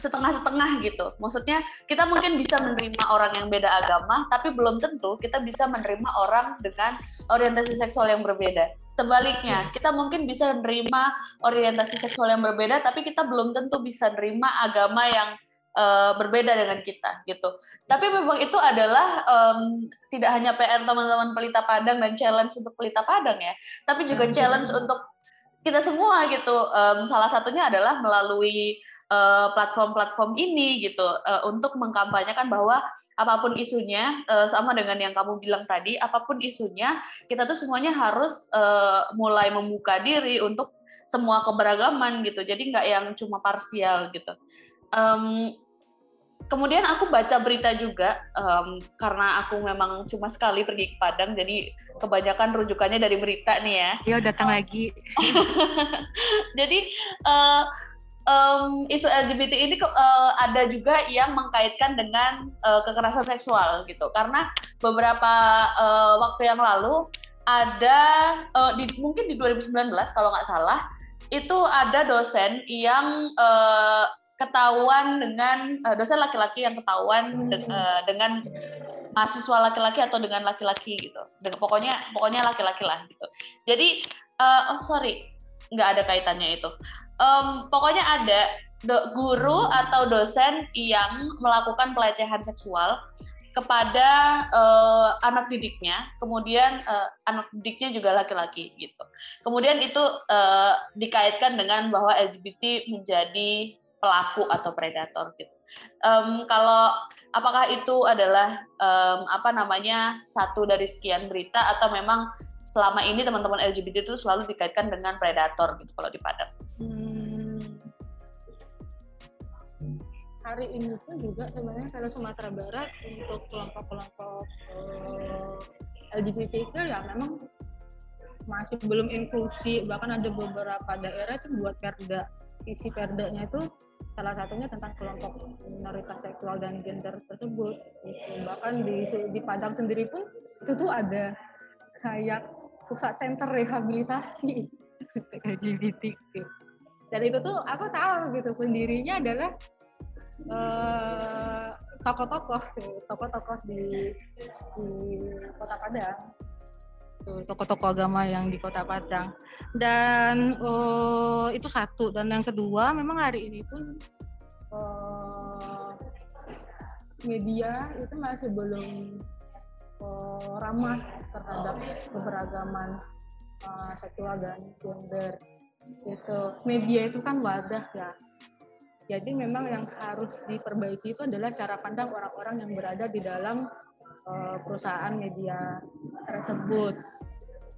setengah-setengah gitu. Maksudnya kita mungkin bisa menerima orang yang beda agama, tapi belum tentu kita bisa menerima orang dengan orientasi seksual yang berbeda. Sebaliknya, kita mungkin bisa menerima orientasi seksual yang berbeda, tapi kita belum tentu bisa menerima agama yang uh, berbeda dengan kita gitu. Tapi memang itu adalah um, tidak hanya PR teman-teman Pelita Padang dan challenge untuk Pelita Padang ya, tapi juga challenge untuk kita semua gitu. Um, salah satunya adalah melalui uh, platform-platform ini gitu uh, untuk mengkampanyekan bahwa apa pun isunya uh, sama dengan yang kamu bilang tadi, apa pun isunya kita tuh semuanya harus uh, mulai membuka diri untuk semua keberagaman gitu. Jadi nggak yang cuma parsial gitu. Um, kemudian aku baca berita juga um, karena aku memang cuma sekali pergi ke Padang jadi kebanyakan rujukannya dari berita nih ya.
Iya datang lagi.
jadi uh, um, isu LGBT ini uh, ada juga yang mengkaitkan dengan uh, kekerasan seksual gitu karena beberapa uh, waktu yang lalu ada uh, di, mungkin di 2019 kalau nggak salah itu ada dosen yang uh, ketahuan dengan uh, dosen laki-laki yang ketahuan de uh, dengan mahasiswa laki-laki atau dengan laki-laki gitu. Dengan pokoknya pokoknya laki-laki lah gitu. Jadi uh, oh sorry nggak ada kaitannya itu. Um, pokoknya ada do, guru atau dosen yang melakukan pelecehan seksual kepada uh, anak didiknya, kemudian uh, anak didiknya juga laki-laki gitu. Kemudian itu uh, dikaitkan dengan bahwa LGBT menjadi pelaku atau predator gitu. Um, kalau apakah itu adalah um, apa namanya satu dari sekian berita atau memang selama ini teman-teman LGBT itu selalu dikaitkan dengan predator gitu kalau di Padang? Hmm.
Hari ini pun juga sebenarnya kalau Sumatera Barat untuk kelompok-kelompok eh, LGBT itu ya memang masih belum inklusi bahkan ada beberapa daerah itu buat perda isi perdanya itu salah satunya tentang kelompok minoritas seksual dan gender tersebut. Gitu. bahkan di di Padang sendiri pun itu tuh ada kayak pusat center rehabilitasi LGBT dan itu tuh aku tahu gitu pendirinya adalah uh, tokoh-tokoh tokoh-tokoh di di kota Padang tokoh-tokoh agama yang di kota Padang. Dan uh, itu satu. Dan yang kedua memang hari ini pun uh, media itu masih belum uh, ramah terhadap keberagaman uh, seksual dan gender itu media itu kan wadah ya. Jadi memang yang harus diperbaiki itu adalah cara pandang orang-orang yang berada di dalam uh, perusahaan media tersebut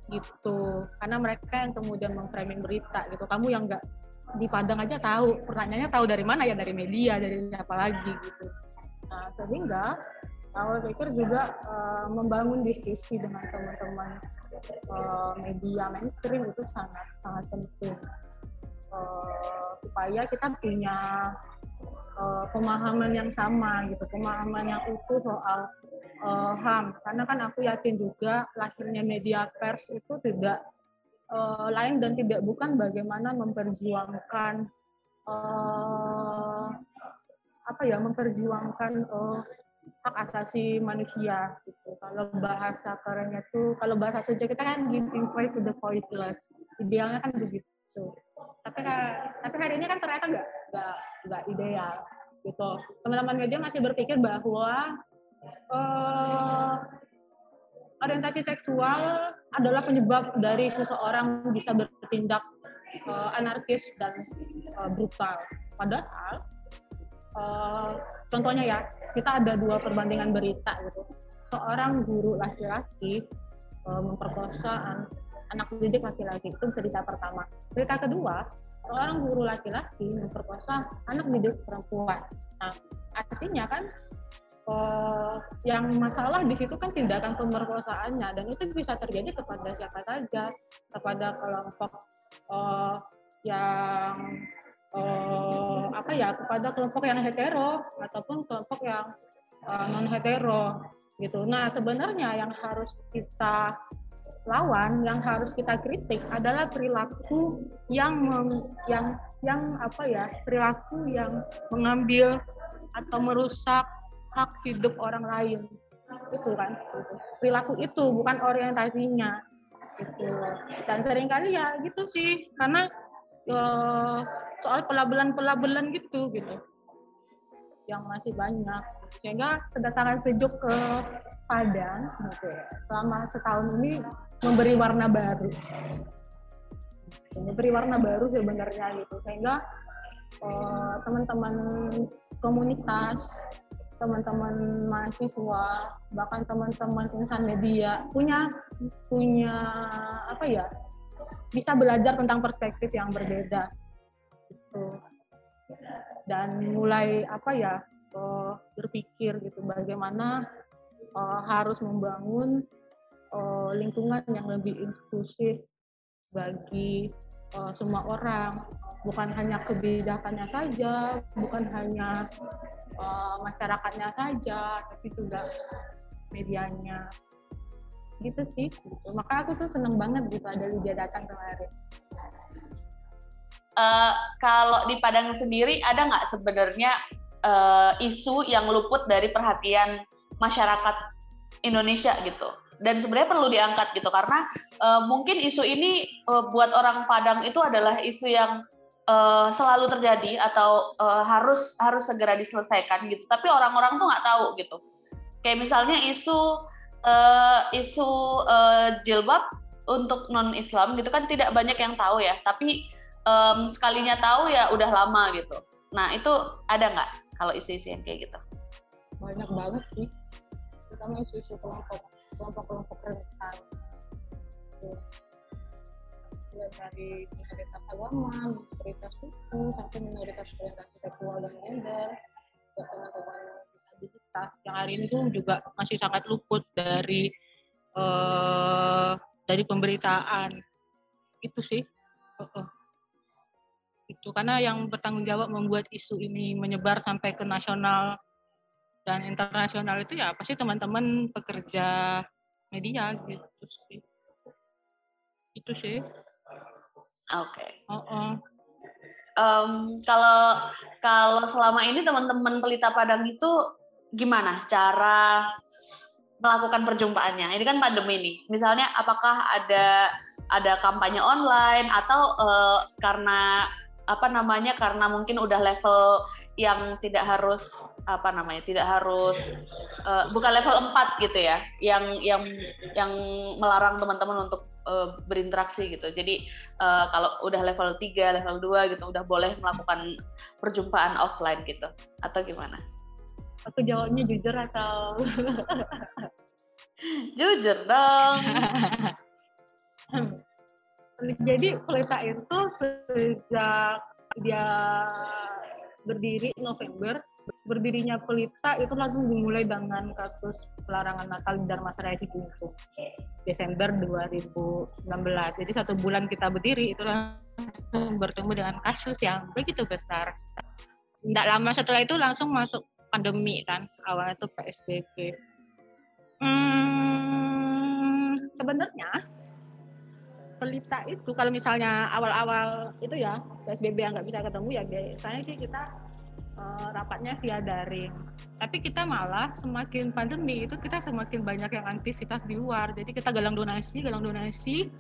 gitu. Karena mereka yang kemudian memframing berita gitu. Kamu yang nggak di Padang aja tahu. Pertanyaannya tahu dari mana? Ya dari media dari siapa lagi gitu. Nah sehingga aku pikir juga uh, membangun diskusi dengan teman-teman uh, media mainstream itu sangat sangat penting. Uh, supaya kita punya uh, pemahaman yang sama gitu pemahaman yang utuh soal uh, HAM karena kan aku yakin juga lahirnya media pers itu tidak uh, lain dan tidak bukan bagaimana memperjuangkan uh, apa ya memperjuangkan uh, hak asasi manusia gitu. Kalau bahasa kerennya tuh kalau bahasa sejak kita kan giving voice to the voiceless. Idealnya kan begitu. Tapi tapi hari ini kan ternyata nggak nggak nggak ideal gitu. Teman-teman media masih berpikir bahwa uh, orientasi seksual adalah penyebab dari seseorang bisa bertindak uh, anarkis dan uh, brutal. Padahal uh, contohnya ya kita ada dua perbandingan berita gitu. Seorang guru laki-laki memperkosa anak didik laki-laki itu cerita pertama. Cerita kedua, seorang guru laki-laki memperkosa anak didik perempuan. Nah, artinya kan uh, yang masalah di situ kan tindakan pemerkosaannya dan itu bisa terjadi kepada siapa saja kepada kelompok uh, yang uh, apa ya kepada kelompok yang hetero ataupun kelompok yang uh, non hetero gitu. Nah sebenarnya yang harus kita lawan, yang harus kita kritik adalah perilaku yang meng, yang yang apa ya perilaku yang mengambil atau merusak hak hidup orang lain. Itu kan. Perilaku itu bukan orientasinya. Gitu. Dan sering kali ya gitu sih karena uh, soal pelabelan-pelabelan gitu gitu yang masih banyak. Sehingga kedatangan sejuk ke Padang gitu selama setahun ini memberi warna baru. Memberi warna baru sebenarnya gitu. Sehingga uh, teman-teman komunitas teman-teman mahasiswa bahkan teman-teman insan media punya punya apa ya bisa belajar tentang perspektif yang berbeda. Gitu dan mulai apa ya uh, berpikir gitu bagaimana uh, harus membangun uh, lingkungan yang lebih inklusif bagi uh, semua orang. Bukan hanya kebijakannya saja bukan hanya uh, masyarakatnya saja tapi juga medianya. Gitu sih. Gitu. maka aku tuh seneng banget gitu ada Lydia datang kemarin
uh, kalau di Padang sendiri ada nggak sebenarnya uh, isu yang luput dari perhatian masyarakat Indonesia gitu? Dan sebenarnya perlu diangkat gitu karena uh, mungkin isu ini uh, buat orang Padang itu adalah isu yang uh, selalu terjadi atau uh, harus harus segera diselesaikan gitu. Tapi orang-orang tuh nggak tahu gitu. Kayak misalnya isu uh, isu uh, jilbab untuk non Islam gitu kan tidak banyak yang tahu ya. Tapi um, sekalinya tahu ya udah lama gitu Nah itu ada nggak kalau isu-isu yang kayak gitu?
Banyak banget sih, terutama isu-isu kelompok kelompok-kelompok rentan. Mulai dari minoritas agama, minoritas suku, sampai minoritas orientasi seksual dan gender, ke teman-teman disabilitas yang hari ini tuh juga masih sangat luput dari uh, dari pemberitaan itu sih. Uh -uh itu karena yang bertanggung jawab membuat isu ini menyebar sampai ke nasional dan internasional itu ya pasti teman-teman pekerja media gitu sih. Itu sih.
Oke. Okay.
oh, oh.
Um, kalau kalau selama ini teman-teman pelita padang itu gimana cara melakukan perjumpaannya? Ini kan pandemi nih. Misalnya apakah ada ada kampanye online atau uh, karena apa namanya karena mungkin udah level yang tidak harus apa namanya tidak harus uh, bukan level 4 gitu ya yang yang yang melarang teman-teman untuk uh, berinteraksi gitu. Jadi uh, kalau udah level 3, level 2 gitu udah boleh melakukan perjumpaan offline gitu atau gimana?
Aku jawabnya jujur atau
jujur dong.
Jadi pelita itu sejak dia berdiri November, berdirinya pelita itu langsung dimulai dengan kasus pelarangan Natal di Darmasraya Cibungkung Desember 2019. Jadi satu bulan kita berdiri itu langsung bertemu dengan kasus yang begitu besar. Tidak lama setelah itu langsung masuk pandemi kan, awalnya itu PSBB. Hmm, sebenarnya pelita itu kalau misalnya awal-awal itu ya PSBB yang nggak bisa ketemu ya biasanya sih kita uh, rapatnya via daring. Tapi kita malah semakin pandemi itu kita semakin banyak yang aktivitas di luar. Jadi kita galang donasi, galang donasi,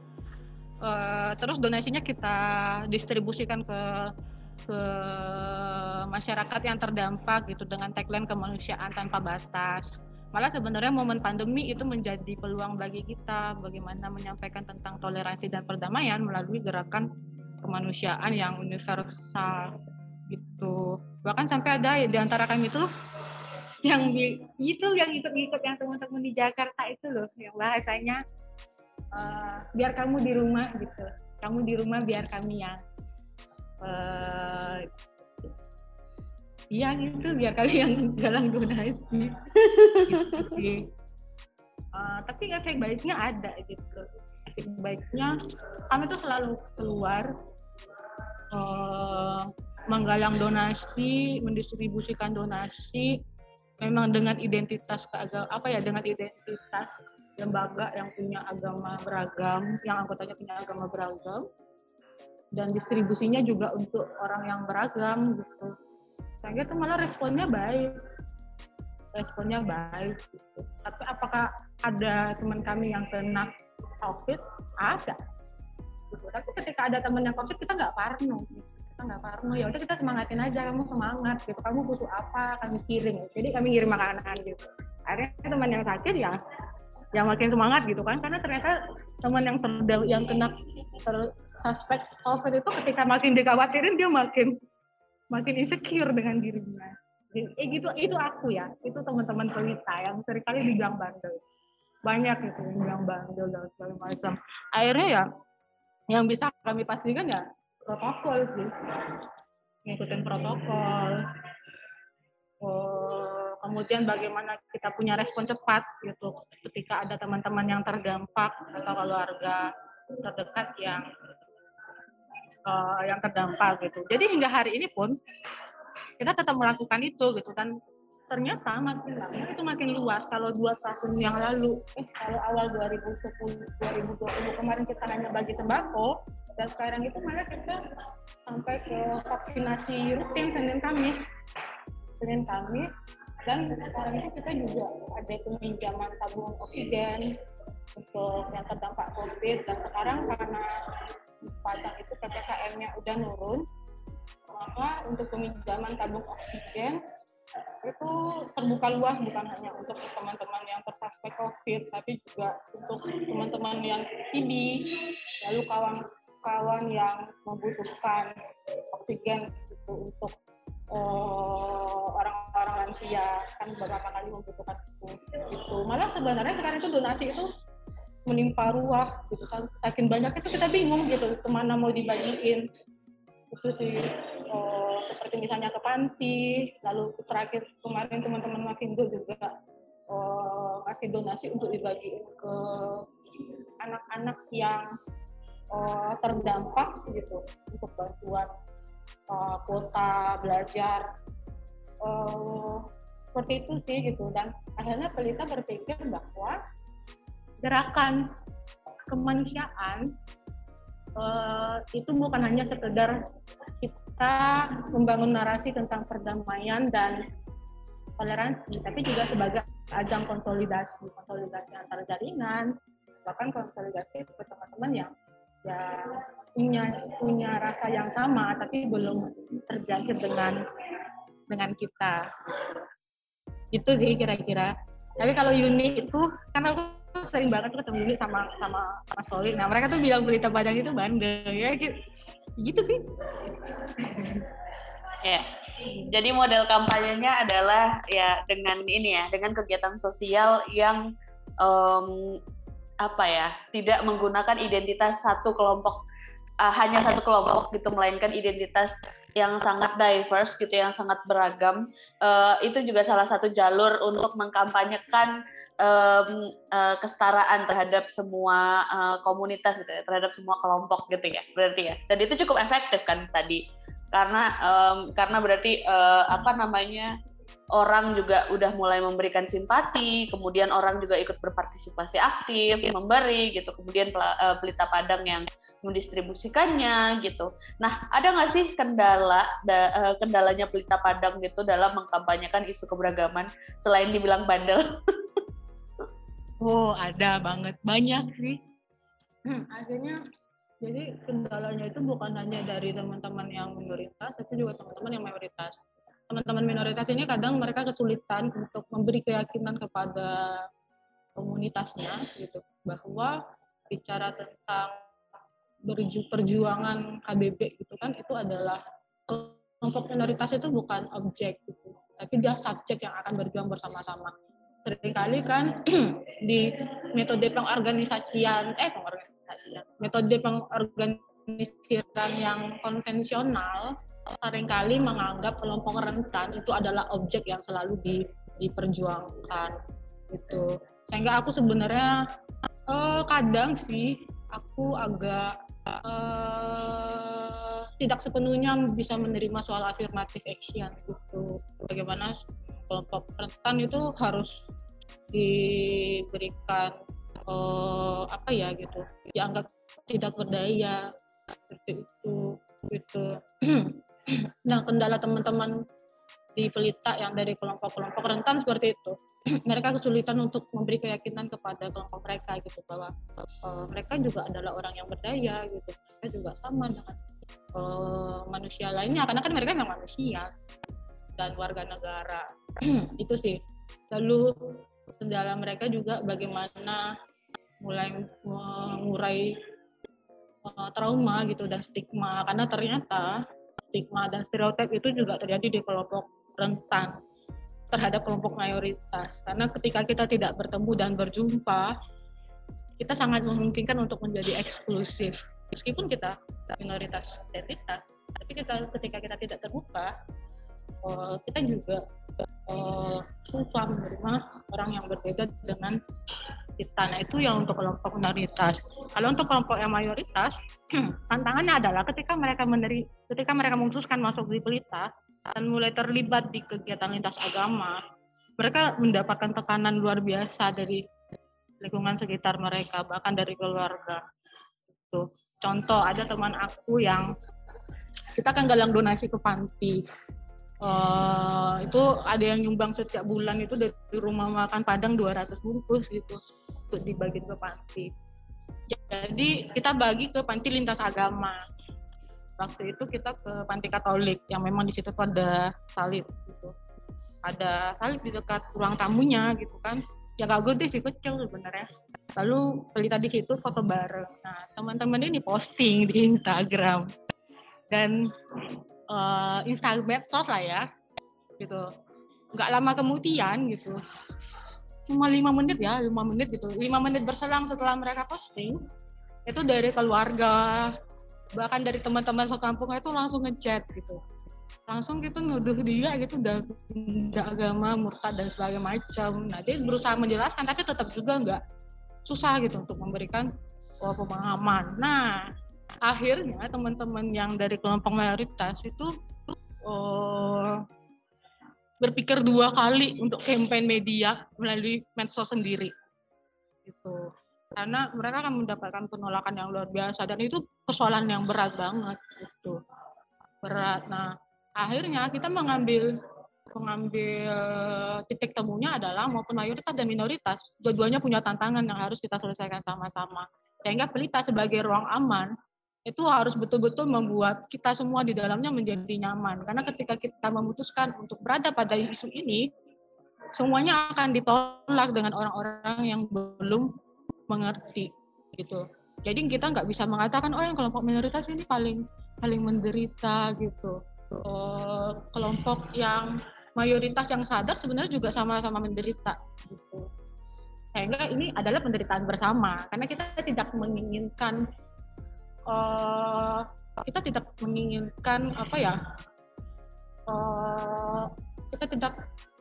uh, terus donasinya kita distribusikan ke ke masyarakat yang terdampak gitu dengan tagline kemanusiaan tanpa batas malah sebenarnya momen pandemi itu menjadi peluang bagi kita bagaimana menyampaikan tentang toleransi dan perdamaian melalui gerakan kemanusiaan yang universal gitu. Bahkan sampai ada di antara kami itu yang itu yang ikut-ikut yang teman-teman di Jakarta itu loh yang bahasanya uh, biar kamu di rumah gitu. Kamu di rumah biar kami yang uh, iya gitu. Biar kalian yang galang donasi. Gitu sih uh, tapi efek baiknya ada gitu. Efek baiknya kami tuh selalu keluar uh, menggalang donasi mendistribusikan donasi memang dengan identitas keagam apa ya dengan identitas lembaga yang punya agama beragam yang anggotanya punya agama beragam dan distribusinya juga untuk orang yang beragam gitu sehingga tuh malah responnya baik. Responnya baik gitu. tapi apakah ada teman kami yang kena covid? Ada. Gitu. tapi ketika ada teman yang covid kita nggak parno. Kita nggak parno. Ya udah kita semangatin aja kamu semangat gitu. Kamu butuh apa kami kirim. Jadi kami kirim makanan gitu. Akhirnya teman yang sakit ya yang makin semangat gitu kan. Karena ternyata teman yang terdel yang kena ter suspek covid itu ketika makin dikhawatirin dia makin makin insecure dengan dirinya. Eh gitu itu aku ya, itu teman-teman pelita yang sering kali dibilang bandel. Banyak itu yang bandel dan segala macam. Akhirnya ya yang bisa kami pastikan ya protokol sih. Ngikutin protokol. Oh, kemudian bagaimana kita punya respon cepat gitu ketika ada teman-teman yang terdampak atau keluarga terdekat yang uh, yang terdampak gitu. Jadi hingga hari ini pun kita tetap melakukan itu gitu kan. Ternyata makin lama itu makin luas. Kalau dua tahun yang lalu, eh kalau awal 2010, 2020 kemarin kita hanya bagi sembako, dan sekarang itu malah kita sampai ke vaksinasi rutin Senin Kamis. Senin Kamis, dan sekarang itu kita juga ada peminjaman tabung oksigen untuk yang terdampak COVID dan sekarang karena Padang itu ppkm-nya udah nurun, maka untuk peminjaman tabung oksigen itu terbuka luas bukan hanya untuk teman-teman yang tersuspek COVID, tapi juga untuk teman-teman yang TB, lalu kawan-kawan yang membutuhkan oksigen itu untuk oh, orang-orang lansia. Kan beberapa kali membutuhkan itu. Gitu. Malah sebenarnya sekarang itu donasi itu menimpa ruah gitu kan. Saking banyak itu kita bingung gitu. Ke mana mau dibagiin. Itu sih oh, seperti misalnya ke panti lalu terakhir kemarin teman-teman Makindo juga oh, ngasih donasi untuk dibagiin ke anak-anak yang oh, terdampak gitu. Untuk bantuan uh, kuota belajar. Uh, seperti itu sih gitu. Dan akhirnya pelita berpikir bahwa gerakan kemanusiaan uh, itu bukan hanya sekedar kita membangun narasi tentang perdamaian dan toleransi, tapi juga sebagai ajang konsolidasi, konsolidasi antar jaringan, bahkan konsolidasi ke teman-teman yang ya punya punya rasa yang sama, tapi belum terjangkit dengan dengan kita. Itu sih kira-kira. Tapi kalau Yuni itu, karena aku sering banget tuh ketemu sama sama Mas Poli. Nah mereka tuh bilang berita Padang itu bandel ya gitu, gitu sih.
Ya, jadi model kampanyenya adalah ya dengan ini ya, dengan kegiatan sosial yang um, apa ya, tidak menggunakan identitas satu kelompok uh, hanya satu kelompok gitu melainkan identitas yang sangat diverse gitu yang sangat beragam uh, itu juga salah satu jalur untuk mengkampanyekan um, uh, kesetaraan terhadap semua uh, komunitas gitu ya terhadap semua kelompok gitu ya berarti ya dan itu cukup efektif kan tadi karena um, karena berarti uh, apa namanya orang juga udah mulai memberikan simpati, kemudian orang juga ikut berpartisipasi aktif, memberi gitu, kemudian pelita padang yang mendistribusikannya gitu. Nah, ada nggak sih kendala da, eh, kendalanya pelita padang gitu dalam mengkampanyekan isu keberagaman selain dibilang bandel?
oh, ada banget, banyak sih. Hmm, akhirnya jadi kendalanya itu bukan hanya dari teman-teman yang minoritas, tapi juga teman-teman yang mayoritas. Teman-teman minoritas ini kadang mereka kesulitan untuk memberi keyakinan kepada komunitasnya gitu. Bahwa bicara tentang perjuangan KBB gitu kan itu adalah kelompok minoritas itu bukan objek gitu. Tapi dia subjek yang akan berjuang bersama-sama sering kali kan di metode pengorganisasian eh pengorganisasian metode pengorganisiran yang konvensional sering kali menganggap kelompok rentan itu adalah objek yang selalu di, diperjuangkan gitu. Sehingga aku sebenarnya uh, kadang sih aku agak uh, tidak sepenuhnya bisa menerima soal afirmatif action gitu. Bagaimana kelompok rentan itu harus diberikan uh, apa ya gitu dianggap tidak berdaya seperti itu gitu. Nah, kendala teman-teman di pelita yang dari kelompok-kelompok rentan seperti itu, mereka kesulitan untuk memberi keyakinan kepada kelompok mereka gitu bahwa uh, mereka juga adalah orang yang berdaya gitu, mereka juga sama dengan uh, manusia lainnya karena kan mereka memang manusia dan warga negara itu sih. Lalu kendala mereka juga bagaimana mulai mengurai uh, trauma gitu dan stigma karena ternyata stigma dan stereotip itu juga terjadi di kelompok rentan terhadap kelompok mayoritas. Karena ketika kita tidak bertemu dan berjumpa, kita sangat memungkinkan untuk menjadi eksklusif. Meskipun kita minoritas identitas, tapi kita ketika kita tidak terbuka, uh, kita juga uh, susah menerima orang yang berbeda dengan kita. Nah itu yang untuk kelompok minoritas. Kalau untuk kelompok yang mayoritas, tantangannya adalah ketika mereka meneri, ketika mereka memutuskan masuk di pelita dan mulai terlibat di kegiatan lintas agama, mereka mendapatkan tekanan luar biasa dari lingkungan sekitar mereka, bahkan dari keluarga. Tuh. Contoh ada teman aku yang kita kan galang donasi ke panti uh, itu ada yang nyumbang setiap bulan itu dari rumah makan Padang 200 bungkus gitu untuk dibagi ke panti. Jadi kita bagi ke panti lintas agama. Waktu itu kita ke panti Katolik yang memang di situ ada salib gitu. Ada salib di dekat ruang tamunya gitu kan. Ya gak gede sih kecil sebenarnya. Lalu pelita di situ foto bareng. Nah teman-teman ini posting di Instagram dan uh, Instagram medsos lah ya gitu. Nggak lama kemudian gitu. Cuma lima menit ya lima menit gitu. Lima menit berselang setelah mereka posting itu dari keluarga bahkan dari teman-teman sekampung itu langsung ngechat gitu. Langsung gitu nuduh dia gitu tidak agama murtad dan sebagainya macam. Nah dia berusaha menjelaskan tapi tetap juga nggak susah gitu untuk memberikan oh, pemahaman. Nah akhirnya teman-teman yang dari kelompok mayoritas itu oh, berpikir dua kali untuk campaign media melalui medsos sendiri. Gitu. Karena mereka akan mendapatkan penolakan yang luar biasa dan itu persoalan yang berat banget gitu. Berat. Nah akhirnya kita mengambil mengambil titik temunya adalah maupun mayoritas dan minoritas dua-duanya punya tantangan yang harus kita selesaikan sama-sama. Sehingga pelita sebagai ruang aman itu harus betul-betul membuat kita semua di dalamnya menjadi nyaman. Karena ketika kita memutuskan untuk berada pada isu ini, semuanya akan ditolak dengan orang-orang yang belum mengerti gitu. Jadi kita nggak bisa mengatakan oh yang kelompok minoritas ini paling paling menderita gitu. Uh, kelompok yang mayoritas yang sadar sebenarnya juga sama-sama menderita gitu. Sehingga ini adalah penderitaan bersama karena kita tidak menginginkan uh, kita tidak menginginkan apa ya uh, kita tidak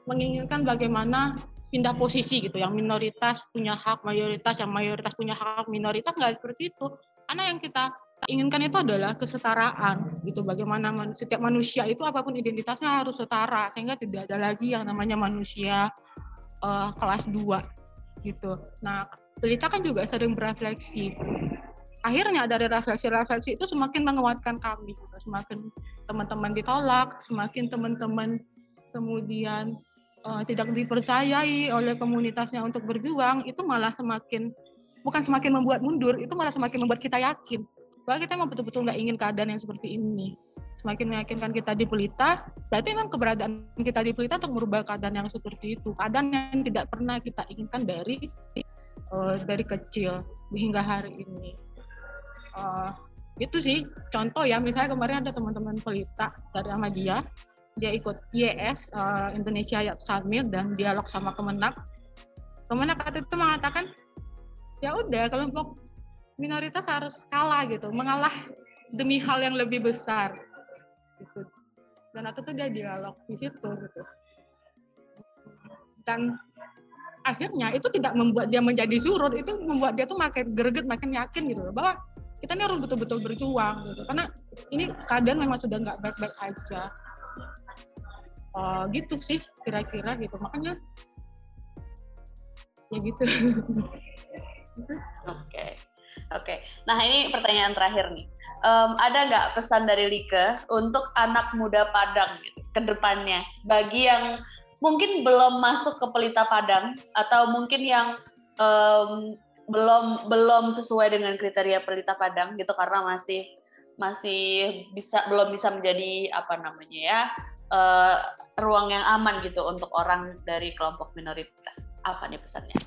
menginginkan bagaimana pindah posisi gitu. Yang minoritas punya hak mayoritas yang mayoritas punya hak minoritas nggak seperti itu. Karena yang kita inginkan itu adalah kesetaraan gitu. Bagaimana man, setiap manusia itu apa pun identitasnya harus setara sehingga tidak ada lagi yang namanya manusia uh, kelas 2 gitu. Nah Pelita kan juga sering berefleksi akhirnya dari refleksi-refleksi itu semakin menguatkan kami semakin teman-teman ditolak semakin teman-teman kemudian uh, tidak dipercayai oleh komunitasnya untuk berjuang itu malah semakin bukan semakin membuat mundur itu malah semakin membuat kita yakin bahwa kita memang betul-betul nggak ingin keadaan yang seperti ini. Semakin meyakinkan kita di Pelita berarti memang keberadaan kita di Pelita untuk merubah keadaan yang seperti itu. Keadaan yang tidak pernah kita inginkan dari uh, dari kecil hingga hari ini uh, itu sih. Contoh ya misalnya kemarin ada teman-teman pelita dari Ahmadiyah dia ikut IES uh, eh, Indonesia Yat Summit dan dialog sama Kemenak. Kemenak itu mengatakan ya udah kelompok minoritas harus kalah gitu mengalah demi hal yang lebih besar. Gitu. Dan itu tuh dia dialog di situ gitu. Dan akhirnya itu tidak membuat dia menjadi surut itu membuat dia tuh makin greget makin yakin gitu bahwa kita ini harus betul-betul berjuang gitu. Karena ini keadaan memang sudah nggak baik-baik aja. Uh, gitu sih kira-kira gitu. Makanya ya gitu.
Oke. Okay. oke. Okay. nah ini pertanyaan terakhir nih. Um, ada nggak pesan dari Lika untuk anak muda Padang gitu, ke depannya? Bagi yang mungkin belum masuk ke Pelita Padang atau mungkin yang um, belum belum sesuai dengan kriteria pelita Padang gitu karena masih masih bisa belum bisa menjadi apa namanya ya uh, ruang yang aman gitu untuk orang dari kelompok minoritas. Apa nih pesannya?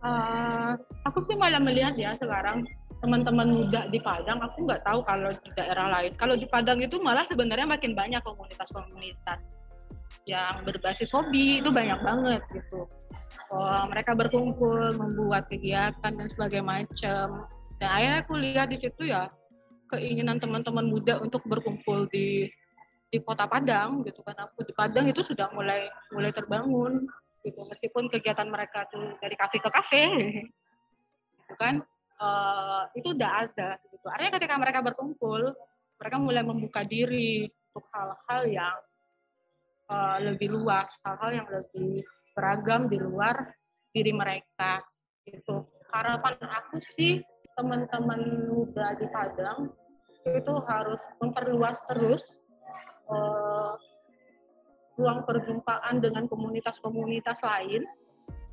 Uh, aku sih malah melihat ya sekarang teman-teman muda di Padang aku nggak tahu kalau di daerah lain. Kalau di Padang itu malah sebenarnya makin banyak komunitas-komunitas yang berbasis hobi itu banyak banget gitu oh, mereka berkumpul membuat kegiatan dan sebagainya macam. Dan akhirnya aku lihat di situ ya keinginan teman-teman muda untuk berkumpul di di kota Padang gitu kan. Aku di Padang itu sudah mulai mulai terbangun gitu. Meskipun kegiatan mereka tuh dari kafe ke kafe gitu kan uh, itu udah ada gitu. Artinya ketika mereka berkumpul mereka mulai membuka diri untuk hal-hal yang uh, lebih luas hal-hal yang lebih beragam di luar diri mereka itu harapan aku sih teman-teman muda di Padang itu harus memperluas terus uh, ruang perjumpaan dengan komunitas-komunitas lain.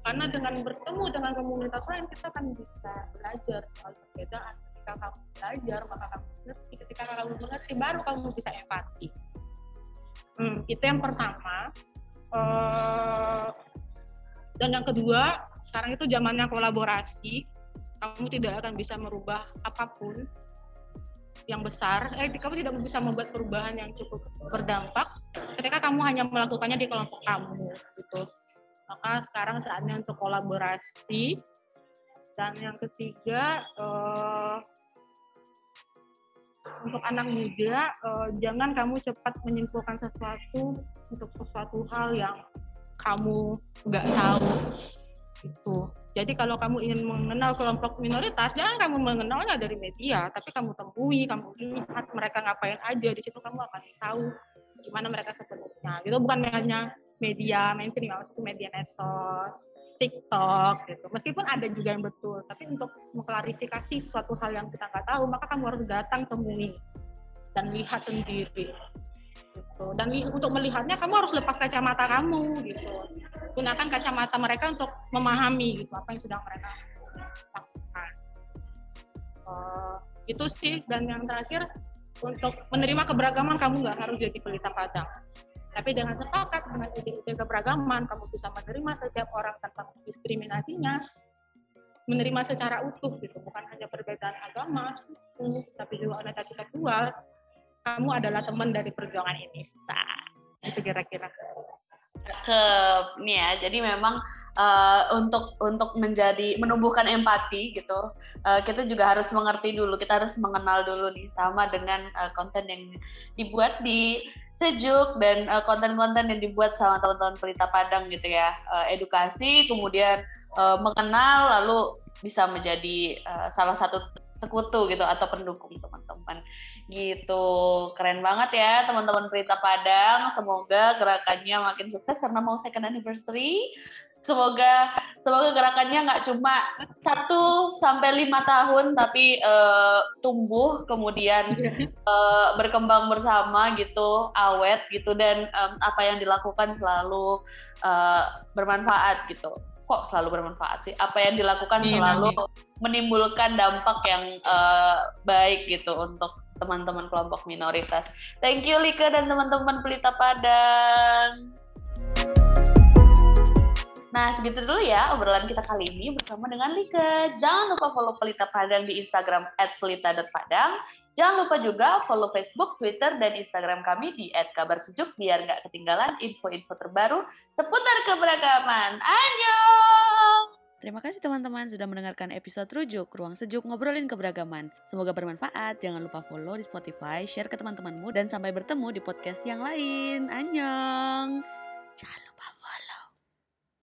Karena dengan bertemu dengan komunitas lain kita akan bisa belajar soal perbedaan. Ketika kamu belajar maka kamu mengerti. Ketika kamu mengerti baru kamu bisa empati. Hmm, itu yang pertama. Uh, dan yang kedua sekarang itu zamannya kolaborasi kamu tidak akan bisa merubah apa pun yang besar, eh kamu tidak bisa membuat perubahan yang cukup berdampak ketika kamu hanya melakukannya di kelompok kamu gitu. Maka sekarang saatnya untuk kolaborasi. Dan yang ketiga, uh, untuk anak muda, uh, jangan kamu cepat menyimpulkan sesuatu untuk sesuatu hal yang kamu nggak tahu itu. Jadi kalau kamu ingin mengenal kelompok minoritas, jangan kamu mengenalnya dari media, tapi kamu temui, kamu lihat mereka ngapain aja di situ kamu akan tahu gimana mereka sebenarnya. Itu bukan hanya media mainstream, maksudnya media medsos, TikTok gitu. Meskipun ada juga yang betul, tapi untuk mengklarifikasi sesuatu hal yang kita nggak tahu, maka kamu harus datang temui dan lihat sendiri gitu. Dan untuk melihatnya kamu harus lepas kacamata kamu gitu. Gunakan kacamata mereka untuk memahami gitu apa yang sedang mereka lakukan. Uh, itu sih dan yang terakhir untuk menerima keberagaman kamu nggak harus jadi pelita padang. Tapi dengan sepakat dengan ide-ide keberagaman, kamu bisa menerima setiap orang tanpa diskriminasinya, menerima secara utuh gitu, bukan hanya perbedaan agama, suku, tapi juga orientasi seksual, kamu adalah teman dari perjuangan ini. Itu kira-kira.
Ke nih ya jadi memang uh, untuk untuk menjadi menumbuhkan empati gitu uh, kita juga harus mengerti dulu kita harus mengenal dulu nih sama dengan uh, konten yang dibuat di sejuk dan konten-konten uh, yang dibuat sama teman-teman pelita Padang gitu ya. Uh, edukasi kemudian uh, mengenal lalu bisa menjadi uh, salah satu sekutu gitu atau pendukung teman-teman gitu. Keren banget ya teman-teman Berita Padang. Semoga gerakannya makin sukses karena mau second anniversary. Semoga semoga gerakannya nggak cuma satu sampai lima tahun tapi uh, tumbuh kemudian uh, berkembang bersama gitu awet gitu dan um, apa yang dilakukan selalu uh, bermanfaat gitu. Kok selalu bermanfaat sih? Apa yang dilakukan iya, selalu menimbulkan dampak yang uh, baik gitu untuk teman-teman kelompok minoritas. Thank you Lika dan teman-teman Pelita Padang. Nah, segitu dulu ya obrolan kita kali ini bersama dengan Lika. Jangan lupa follow Pelita Padang di Instagram @pelita.padang. Jangan lupa juga follow Facebook, Twitter, dan Instagram kami di @kabarsejuk biar nggak ketinggalan info-info terbaru seputar keberagaman. Annyeong!
Terima kasih teman-teman sudah mendengarkan episode Rujuk Ruang Sejuk Ngobrolin Keberagaman. Semoga bermanfaat. Jangan lupa follow di Spotify, share ke teman-temanmu, dan sampai bertemu di podcast yang lain. Annyeong! Lupa